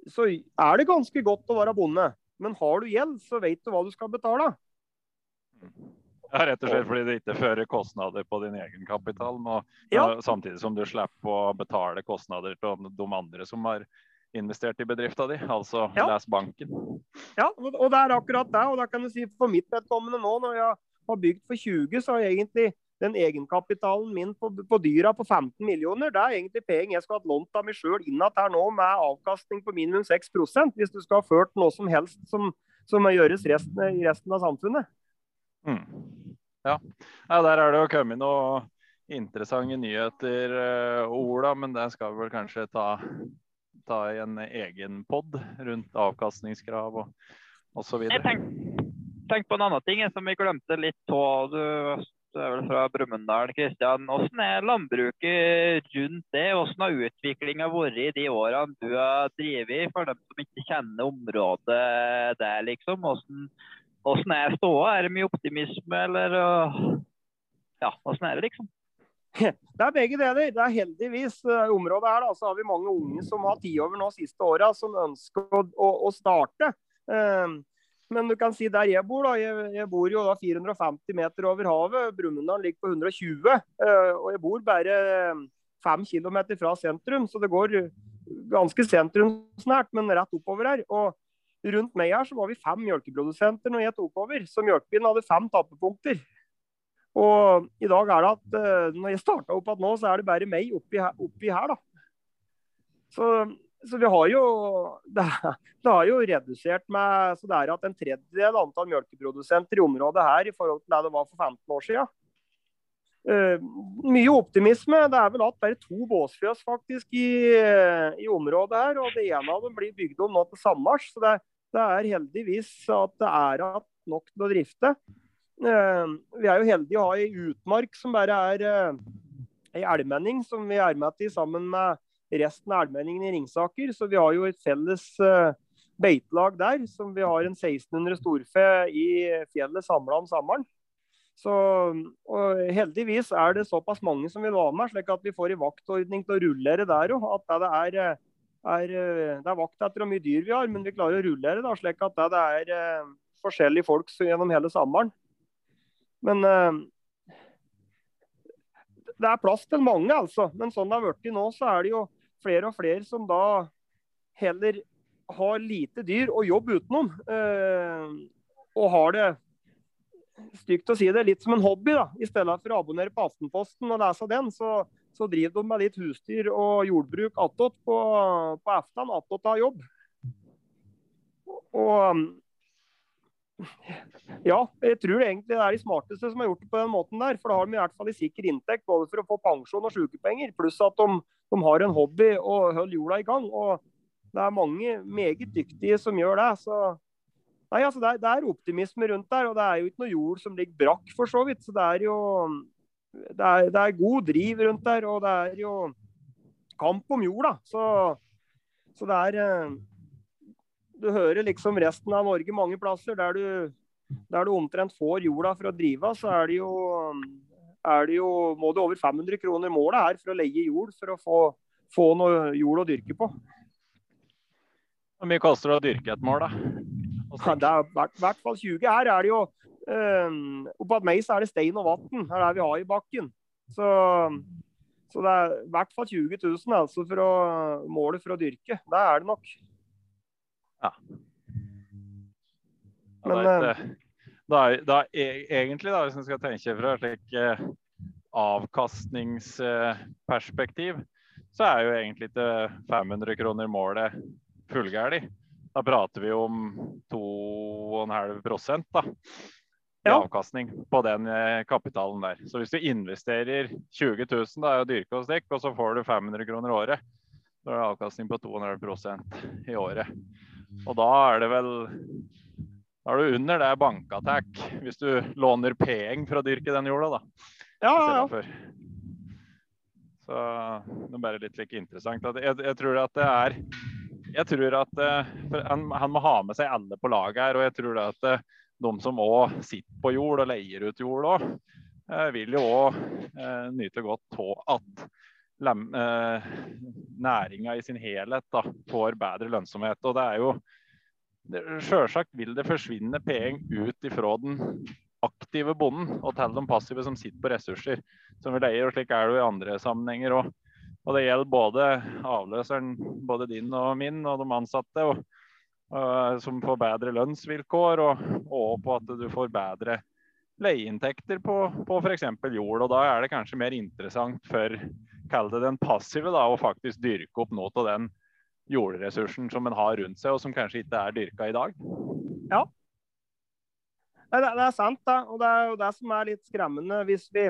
så er det ganske godt å være bonde. Men har du gjeld, så vet du hva du skal betale. Ja, rett og slett fordi det ikke fører kostnader på din egen kapital, og, Ja. samtidig som du slipper å betale kostnader til de andre som har investert i bedrifta di, altså Ja. les banken. Ja, og det er akkurat det. Og da kan du si for mitt vedkommende nå, når jeg har bygd for 20, så har jeg egentlig den egenkapitalen min på, på dyra på 15 millioner, det er egentlig penger jeg skulle hatt lånt av meg sjøl inn her nå, med avkastning på minimum 6% hvis du skal ha ført noe som helst som, som gjøres resten, i resten av samfunnet. Mm. Ja. ja, der er det jo kommet noen interessante nyheter, eh, Ola, men det skal vi vel kanskje ta, ta i en egen pod rundt avkastningskrav og osv. Tenk, tenk på en annen ting som vi glemte litt av. Du er vel fra Brumunddal, Kristian. Hvordan er landbruket rundt det? Hvordan har utviklinga vært i de årene du har drevet, for dem som ikke kjenner området der, liksom? Hvordan, hvordan er ståa? Er det mye optimisme, eller ja, hvordan er det, liksom? [laughs] Det er begge deler. Det er heldigvis uh, området her da, så har vi mange unge som har tiår nå siste åra, som ønsker å, å, å starte. Uh, men du kan si der jeg bor, da. Jeg, jeg bor jo da 450 meter over havet. Brumunddal ligger på 120. Uh, og jeg bor bare 5 km fra sentrum, så det går ganske sentrumsnært, men rett oppover her. Og rundt meg her så var vi fem melkeprodusenter når jeg tok over. Så Mjølkebilen hadde fem tappepunkter. Og i dag er det at uh, når jeg starta opp igjen nå, så er det bare meg oppi, oppi her, da. Så, så, vi har jo [laughs] det, det, har jo redusert med så det er at en tredjedel antall melkeprodusenter i området her i forhold til det det var for 15 år siden. Uh, mye optimisme. Det er vel at bare to båsfjøs faktisk i, i, området her. Og det ene av dem blir bygd om nå til Sandmars. Så det, det er heldigvis at det er nok til å drifte. Uh, vi er jo heldige å ha ei utmark som bare er ei eh, elmenning, som vi er med til sammen med resten av elmenningen i Ringsaker. Så vi har jo et felles eh, beitelag der, som vi har en 1600 storfe i fjellet samla om sommeren. Så Heldigvis er det såpass mange som vil være med, slik at vi får en vaktordning til å rullere der òg. At det er, er, det er vakt etter hvor mye dyr vi har, men vi klarer å rullere da, slik at det er forskjellige folk gjennom hele sommeren. Men det er plass til mange, altså. Men sånn det har blitt nå, så er det jo flere og flere som da heller har lite dyr og jobb utenom. Uh, og har det stygt å si det, litt som en hobby. da. I stedet for å abonnere på Aftenposten og lese den, så, så driver de med litt husdyr og jordbruk attåt på, på aften, attåt av jobb. Og ja, jeg tror egentlig det er de smarteste som har gjort det på den måten der. For da har de i hvert fall en sikker inntekt både for å få pensjon og sykepenger, pluss at de, de, har en hobby og holder jorda i gang. Og det er mange meget dyktige som gjør det. Så nei, altså det er, det er optimisme rundt der. Og det er jo ikke noe jord som ligger brakk, for så vidt. Så det er jo det er, det er god driv rundt der, og det er jo kamp om jorda. Så, så det er eh, du hører liksom resten av Norge mange plasser der du, der du omtrent får jorda for å drive, så er det jo, er det jo må du over 500 kroner målet her for å leie jord for å få, få noe jord å dyrke på. Hvor mye koster det å dyrke et mål, da? [laughs] Ja, det er i hvert fall 20. Her er det jo um, Oppå meg så er det stein og vann. Her er vi har i bakken. Så, så det er i hvert fall 20 000 altså, for å, målet for å dyrke. Det er det nok. Ja. Men, da, da, da, er, egentlig, da, hvis en skal tenke fra et slikt eh, avkastningsperspektiv, så er jo egentlig ikke 500 kroner målet fullgærlig. Da prater vi om 2,5 da, i ja. avkastning på den eh, kapitalen der. Så hvis du investerer 20 000 da, i å dyrke og stikke, og så får du 500 kroner i året, så er det avkastning på 2,5% i året. Og da er det vel Da er du under det bankattack hvis du låner penger for å dyrke den jorda, da. Ja, ja, ja. Så det er bare litt like interessant. Jeg, jeg, tror at det er Jeg tror at eh, han, han, må ha med seg alle på laget her. Og jeg tror at eh, de som òg sitter på jord og leier ut jord òg, eh, vil jo òg nyte godt av at eh, næringa i sin helhet da, får bedre lønnsomhet. Og det er jo Selvsagt vil det forsvinne penger ut ifra den aktive bonden og til de passive som sitter på ressurser som vi leier. og Slik er det jo i andre sammenhenger òg. Og det gjelder både avløseren, både din og min, og de ansatte, og, og, som får bedre lønnsvilkår, og, og, på at du får bedre leieinntekter på, på f.eks. jord. Og da er det kanskje mer interessant for kall det den passive, da, og faktisk dyrke opp noe av den jordressursen som en har rundt seg, og som kanskje ikke er dyrka i dag. Ja. Det, det er sant, da. Og det er jo det som er litt skremmende hvis, vi,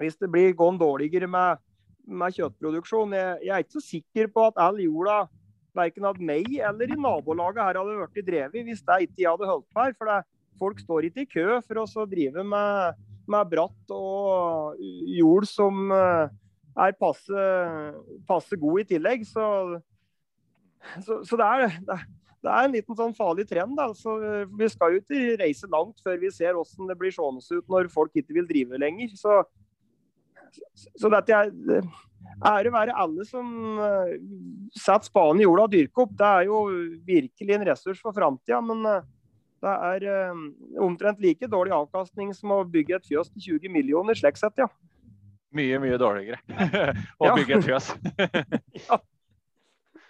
hvis det blir gått dårligere med, med kjøttproduksjon. Jeg, jeg, er ikke så sikker på at all jorda verken av meg eller i nabolaget her hadde blitt drevet hvis det ikke jeg hadde holdt på her. For det, folk står ikke i kø for å drive med med bratt og jord som er passe, passe god i tillegg. Så, så, så det, er, det, er, en liten sånn farlig trend. Altså, vi skal jo ikke reise langt før vi ser hvordan det blir seende ut når folk ikke vil drive lenger. Så, så dette er ære være alle som setter spaden i jorda og dyrker opp. Det er jo virkelig en ressurs for framtida. Men det er omtrent like dårlig avkastning som å bygge et fjøs til 20 millioner, slik sett, ja. Mye, mye dårligere [laughs] å bygge et fjøs. [laughs] ja.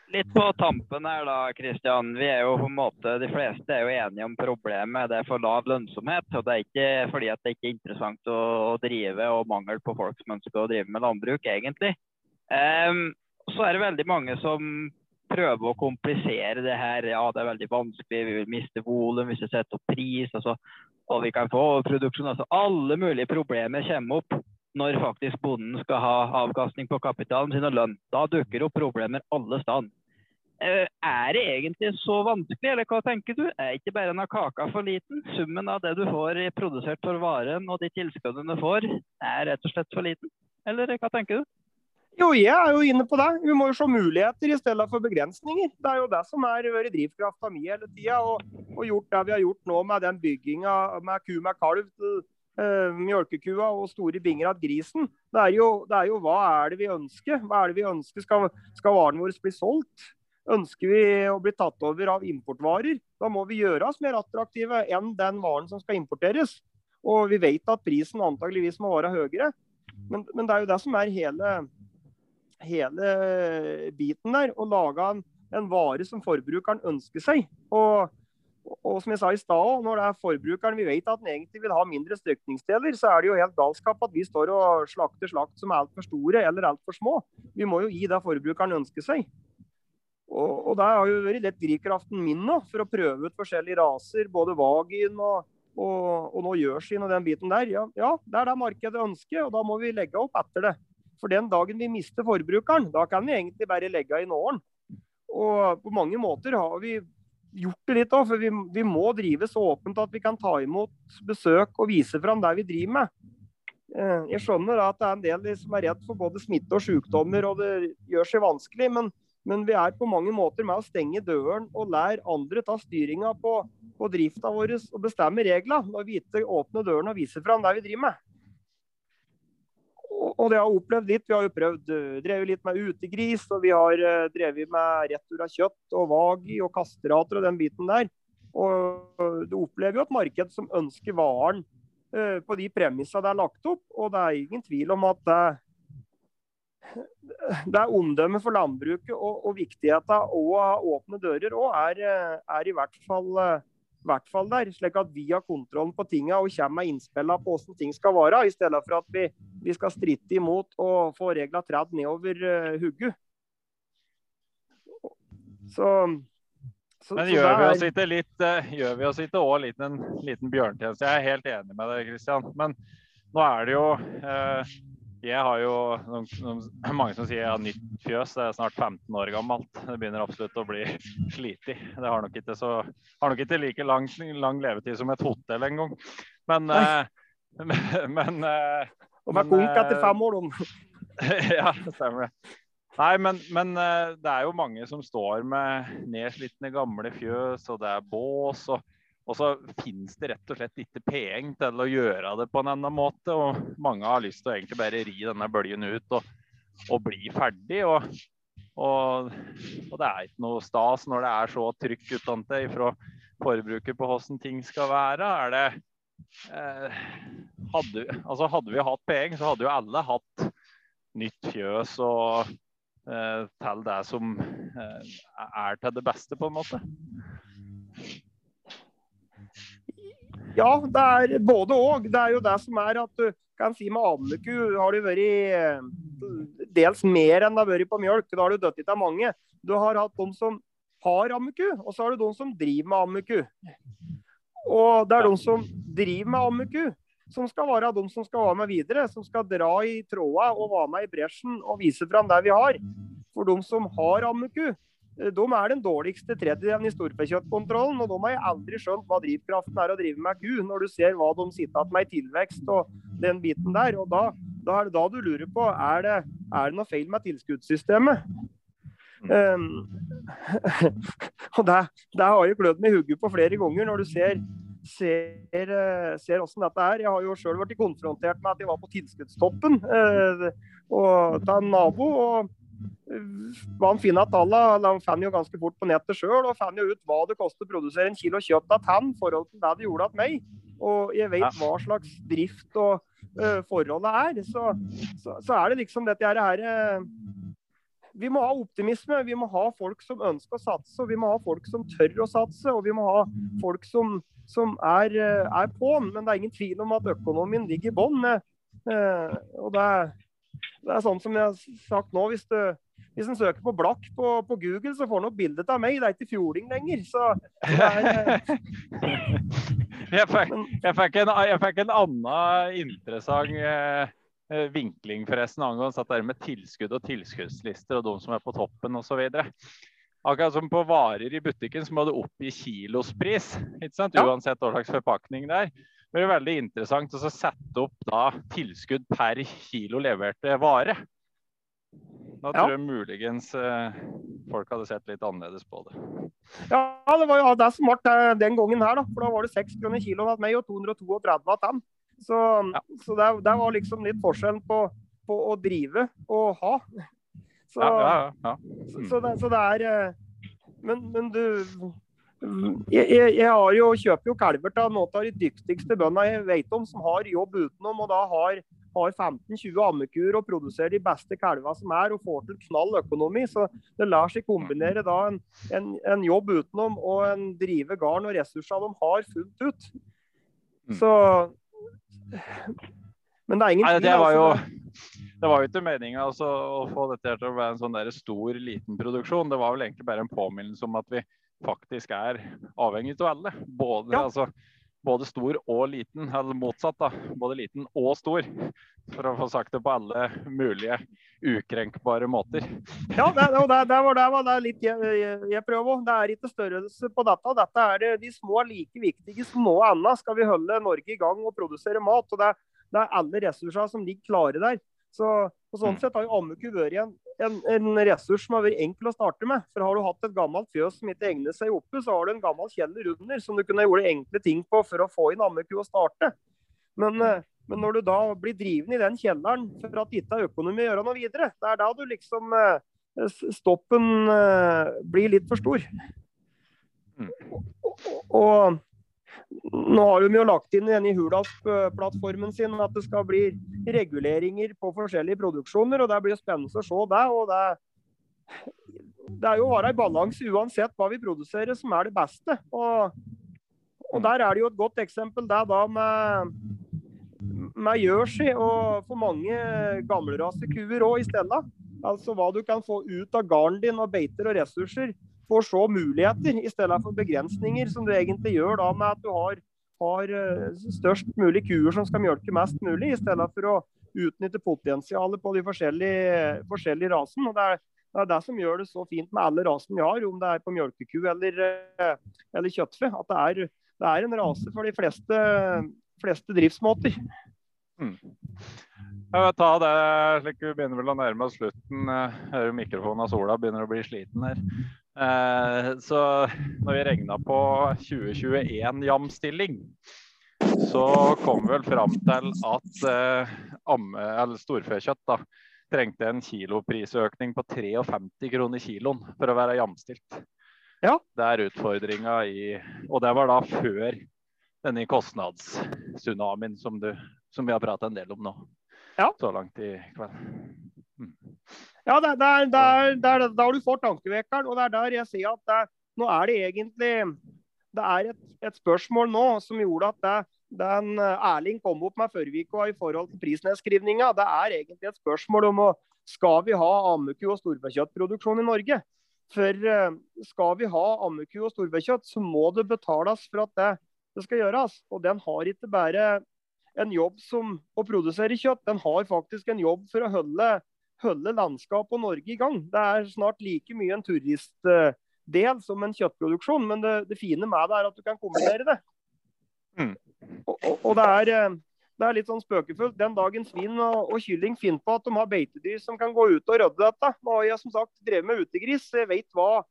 Litt på tampen her da, Kristian. Vi er jo på en måte, De fleste er jo enige om problemet. Det er for lav lønnsomhet. og Det er ikke fordi at det ikke er interessant å, å drive og mangel på folk som ønsker å drive med landbruk, egentlig. Um, så er det veldig mange som prøver å komplisere det her. Ja, det er veldig vanskelig, vi vil miste volum hvis vi setter opp pris. Altså, og vi kan få produksjon. Altså, alle mulige problemer kommer opp når faktisk bonden skal ha avkastning på kapitalen sin og lønn. Da dukker opp problemer alle steder. Eh, er det egentlig så vanskelig, eller hva tenker du? Er ikke bare en av kaka for liten? Summen av det du får produsert for varen og de tilskuddene du får, er rett og slett for liten? Eller hva tenker du? Jo, jeg er jo inne på det. Vi må jo se muligheter i stedet for begrensninger. Det er jo det som har vært drivkrafta mi hele tida. Og, og, gjort det vi har gjort nå med den bygginga med ku med kalv til uh, mjølkekua og store binger av grisen. Det er, jo, det er, jo, hva er det vi ønsker? Hva er det vi ønsker? Skal, skal varen vår bli solgt? Ønsker vi å bli tatt over av importvarer, da må vi gjøre oss mer attraktive enn den varen som skal importeres. Og vi vet at prisen antageligvis må være høyere. Men, men det er jo det som er hele hele biten der Å lage en, en, vare som forbrukeren ønsker seg. Og, og som jeg sa i stad, når det er forbrukeren vi vet at den egentlig vil ha mindre strekningsdeler, så er det jo helt galskap at vi står og slakter slakt som er altfor store eller altfor små. Vi må jo gi det forbrukeren ønsker seg. Og, og det har jo vært litt drivkraften min nå, for å prøve ut forskjellige raser. Både Vagin og, og, og nå Gjørsin og den biten der. Ja, ja, det er det markedet ønsker, og da må vi legge opp etter det. For den dagen vi mister forbrukeren, da kan vi egentlig bare legge inn åren. Og på mange måter har vi gjort det litt òg, for vi, vi, må drive så åpent at vi kan ta imot besøk og vise fram det vi driver med. Eh, jeg skjønner at det er en del som er redd for både smitte og sykdommer, og det gjør seg vanskelig. Men, men vi er på mange måter med å stenge døren og lære andre ta styringa på, på drifta vår og bestemme reglene. Når vi ikke åpner døren og viser fram det vi driver med og det har jeg opplevd litt. Vi har jo prøvd uh, drevet litt med utegris, og vi har uh, drevet med retur av kjøtt og vagi og kastrater og den biten der. Og uh, du opplever jo et marked som ønsker varen uh, på de premissene det er lagt opp. Og det er ingen tvil om at det, det er omdømmet for landbruket og, og viktigheten av åpne dører òg er, er, i hvert fall hvert fall der, slik at vi har kontrollen på tinga og kommer med innspillene på hvordan ting skal være, i stedet for at vi, vi skal stritte imot og få reglene tredd nedover uh, hugget. Så, så, Men gjør, vi oss ikke litt, uh, gjør vi oss ikke òg en liten bjørntjeneste? Jeg er helt enig med deg, Kristian. Men nå er det jo uh, jeg har jo noen, mange som sier jeg har nytt fjøs. Det er snart 15 år gammelt. Det begynner absolutt å bli slitig. Det har nok ikke, så, har nok ikke like lang, lang, levetid som et hotell engang. Men, eh, [laughs] men, eh, Og er konk etter fem år, de. [laughs] ja, det stemmer det. Nei, men, men, eh, det er jo mange som står med nedslitne gamle fjøs, og det er bås. og og så finnes det rett og slett ikke penger til å gjøre det på en annen måte. Og mange har lyst til å egentlig bare ri denne bølgen ut og, og bli ferdig. Og, og, og, det er ikke noe stas når det er så trykk utenfra fra forbruker på hvordan ting skal være. Er det eh, hadde, altså hadde vi hatt penger, så hadde jo alle hatt nytt fjøs og eh, til det som eh, er til det beste, på en måte. Ja, det er både òg. Det er jo det som er at du kan si med ammeku har det vært eh, dels mer enn det har vært på mjølk. Da har du dødd av mange. Du har hatt de som har ammeku, og så har du de som driver med ammeku. Og det er de som driver med ammeku, som skal være de som skal være med videre. Som skal dra i tråda og være med i bresjen og vise fram det vi har. For de som har ammeku, de er den dårligste tredjedelen i storfekjøttkontrollen. Og de har jeg aldri skjønt hva drivkraften er å drive med ku, når du ser hva de sitter igjen med i tilvekst og den biten der. Og da, da, er det da du lurer på er det er det noe feil med tilskuddssystemet. Um, [laughs] og det, det har jo klødd meg i hodet på flere ganger når du ser ser, ser hvordan dette er. Jeg har jo sjøl blitt konfrontert med at jeg var på tilskuddstoppen uh, og ta en nabo. og han finner tallene, de fant jo ganske fort på nettet sjøl og fant jo ut hva det koster å produsere en kilo kjøtt av tann i forhold til det det gjorde av meg. Og jeg vet hva slags drift og uh, forholdet er. Så, så, så, er det liksom dette her uh, Vi må ha optimisme. Vi må ha folk som ønsker å satse, og vi må ha folk som tør å satse. Og vi må ha folk som, som er, uh, er på'n. Men det er ingen tvil om at økonomien ligger i bånn. og det det er sånn som jeg har sagt nå, hvis, du, hvis en søker på blakk på, på, Google, så får en opp bildet av meg. Det er ikke fjording lenger. Så er, [laughs] jeg, fikk, jeg, fikk en, jeg, fikk, en, annen interessant eh, eh vinkling forresten angående dette med tilskudd og tilskuddslister og de som er på toppen osv. Akkurat som på varer i butikken så må du oppgi kilospris, ikke sant? uansett hva slags forpakning det er. Det blir veldig interessant å sette opp da tilskudd per kilo leverte vare. Da tror jeg muligens eh, folk hadde sett litt annerledes på det. Ja, det var jo det som ble den gangen her, da. For da var det 6 kroner kiloen av meg og 232 av dem. Så, ja. så det, det, var liksom litt forskjellen på, på, å drive og ha. Så, ja, ja, mm. så, det, så det, er eh, men, men du jeg, jeg, jeg jo, kjøper jo kalver til noen av de dyktigste bøndene jeg vet om, som har jobb utenom. og da har, har 15-20 ammekuer og produserer de beste kalvene som er, og får til knall økonomi. Så det lar seg kombinere da en, en, en jobb utenom og en drive garn og ressurser de har fullt ut. Mm. Så Men det er ingen tvil. Det var jo altså, det var jo ikke meninga altså, å få dette til å være en sånn der stor, liten produksjon. Det var vel egentlig bare en påminnelse om at vi faktisk er avhengig av alle. Både, ja. altså, både, stor og liten, eller motsatt. da, Både liten og stor. For å få sagt det på alle mulige ukrenkbare måter. Ja, det, det, det, var, det var litt jeg, jeg, jeg prøver. Det er ikke størrelse på dette. Dette er de små like viktige som noe annet. Skal vi holde Norge i gang og produsere mat. og det, det er alle ressurser som ligger klare der. Så på sånn mm. sett har jo ammeku vært en, en, en, ressurs som har vært enkel å starte med. For Har du hatt et gammelt fjøs som ikke egner seg oppe, så har du en gammel kjeller under som du kunne gjort enkle ting på for å få inn ammeku og starte. Men, eh, men, når du da blir driven i den kjelleren for at ikke er økonomi å gjøre noe videre, det er da du liksom eh, Stoppen eh, blir litt for stor. Mm. Og, og nå har de jo lagt inn i Hurdalsplattformen sin at det skal bli reguleringer på forskjellige produksjoner. og Det blir spennende å se det. og det, det er jo å være en balanse uansett hva vi produserer, som er det beste. Og, og Der er det jo et godt eksempel det da med, med Jersey og for mange gammelrasekuer òg i stedet. Altså hva du kan få ut av garnen din og beiter og ressurser får se muligheter i stedet for begrensninger, som du egentlig gjør da med at du har, har eh, størst mulig kuer som skal mjølke mest mulig, i stedet for å utnytte potensialet på de forskjellige, forskjellige rasene. Det er, det er det som gjør det så fint med alle rasene vi har, om det er på mjølkeku eller, eh, eller kjøttfe. At det er, det er, en rase for de fleste, fleste driftsmåter. Mm. Jeg vil ta det slik vi begynner vel å nærme oss slutten. Jeg hører mikrofonen av Sola begynner å bli sliten her. Eh, så når vi regna på 2021-jamstilling, så kom vi vel fram til at eh, storfekjøtt da, trengte en kiloprisøkning på 53 kroner kiloen for å være jamstilt. Ja. Det er utfordringa i Og det var da før denne kostnadssunamien som, som vi har prata en del om nå. Ja. Så langt i kveld. Ja, det, det er, det er, det er, da du får tankevekkeren. Og det er der jeg sier at det, nå er det egentlig Det er et, et spørsmål nå som gjorde at det, den eh, Erling kom opp med uke i forhold til prisnedskrivninga. Det er egentlig et spørsmål om å skal vi ha ammeku og storfekjøttproduksjon i Norge. For eh, skal vi ha ammeku og storfekjøtt, så må det betales for at det, det, skal gjøres. Og den har ikke bare en jobb som å produsere kjøtt, den har faktisk en jobb for å holde holde landskap og Norge i gang. Det er snart like mye en turistdel som en kjøttproduksjon, men det, det fine med det er at du kan kombinere det. Mm. Og, og, og det, er, eh, det, er, litt sånn spøkefullt. Den dagen svin og, og, kylling finner på at de har beitedyr som kan gå ut og rydde dette. Nå har jeg som sagt drevet med utegris, jeg vet hva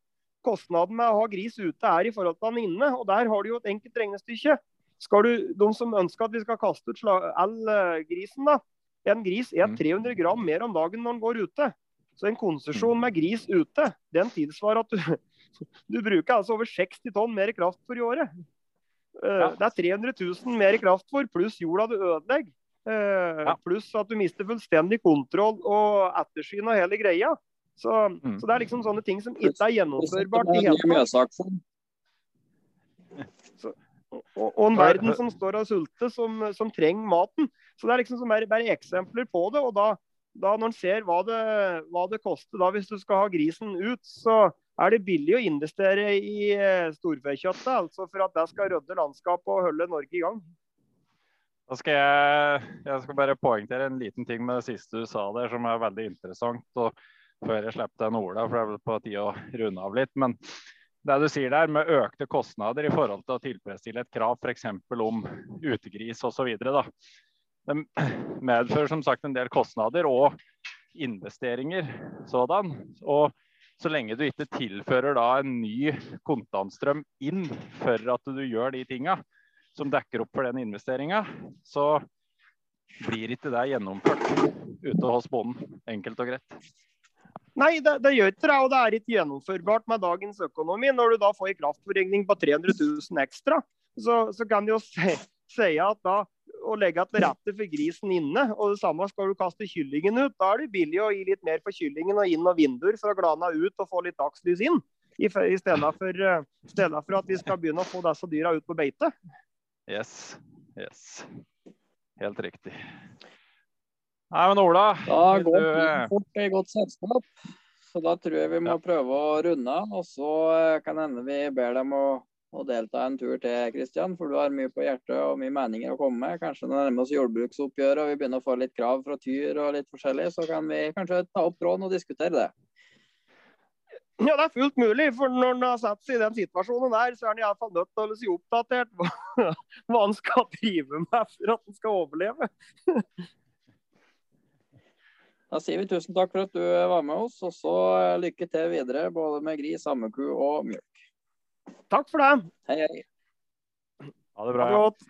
kostnaden med å ha gris ute er i forhold til den inne. og Der har du jo et enkelt regnestykke. Skal du, De som ønsker at vi skal kaste ut all uh, grisen, da. En gris er 300 mm. gram mer om dagen når den går ute. Så en konsesjon med gris ute, den tilsvarer at du, [laughs] du bruker altså over 60 tonn mer kraftfôr i året. Ja. det er 300 000 mer kraftfôr, pluss jorda du ødelegger. Uh, pluss at du mister fullstendig kontroll og ettersyn og hele greia. Så, mm. så, det er liksom sånne ting som ikke er gjennomførbart i hele tatt. Og, og, en verden som står og sulter, som, som, trenger maten. Så det er liksom bare, bare, eksempler på det. og da, da Når en ser hva det, hva det koster da hvis du skal ha grisen ut, så er det billig å investere i eh, storfekjøttet altså for at det skal rydde landskapet og holde Norge i gang. Da skal jeg, jeg skal bare poengtere en liten ting med det siste du sa der, som er veldig interessant. og før jeg slipper den Ola, for det er vel på tide å runde av litt. Men det du sier der med økte kostnader i forhold til å tilfredsstille et krav f.eks. om utegris osv. Det medfører som sagt en del kostnader og investeringer sådan. Og så lenge du ikke tilfører da en ny kontantstrøm inn for at du gjør de tinga som dekker opp for den investeringa, så blir ikke det gjennomført ute hos bonden. Enkelt og greit. Nei, det, det, gjør ikke det. Og det er ikke gjennomførbart med dagens økonomi. Når du da får en kraftforregning på 300 000 ekstra, så, så kan du jo si, at da å legge til rette for grisen inne, og det samme skal du kaste kyllingen ut. Da er det billig å gi litt mer for kyllingen og inn og vinduer for å glane ut og få litt dagslys inn. I, i stedet, for, uh, stedet for at vi skal begynne å få disse dyra ut på beite. Yes. Yes. Helt riktig. Nei, men Ola Da går du eh, fort i godt selskap. Så da tror jeg vi må ja. prøve å runde av. Og så eh, kan hende vi ber dem å, å, delta en tur til, Kristian. For du har mye på hjertet og mye meninger å komme med. Kanskje når vi nærmer oss jordbruksoppgjøret og vi begynner å få litt krav fra Tyr og litt forskjellig, så kan vi kanskje ta opp tråden og diskutere det. Ja, det er fullt mulig. For når han har satt seg i den situasjonen der, så er han iallfall nødt til å holde seg oppdatert hva, [laughs] hva han skal drive med for at han skal overleve. [laughs] Da sier vi tusen takk for at du var med oss, og så lykke til videre både med gris, ammeku og mjølk. Takk for det. Hei, hei. Ha det bra. Ha det godt.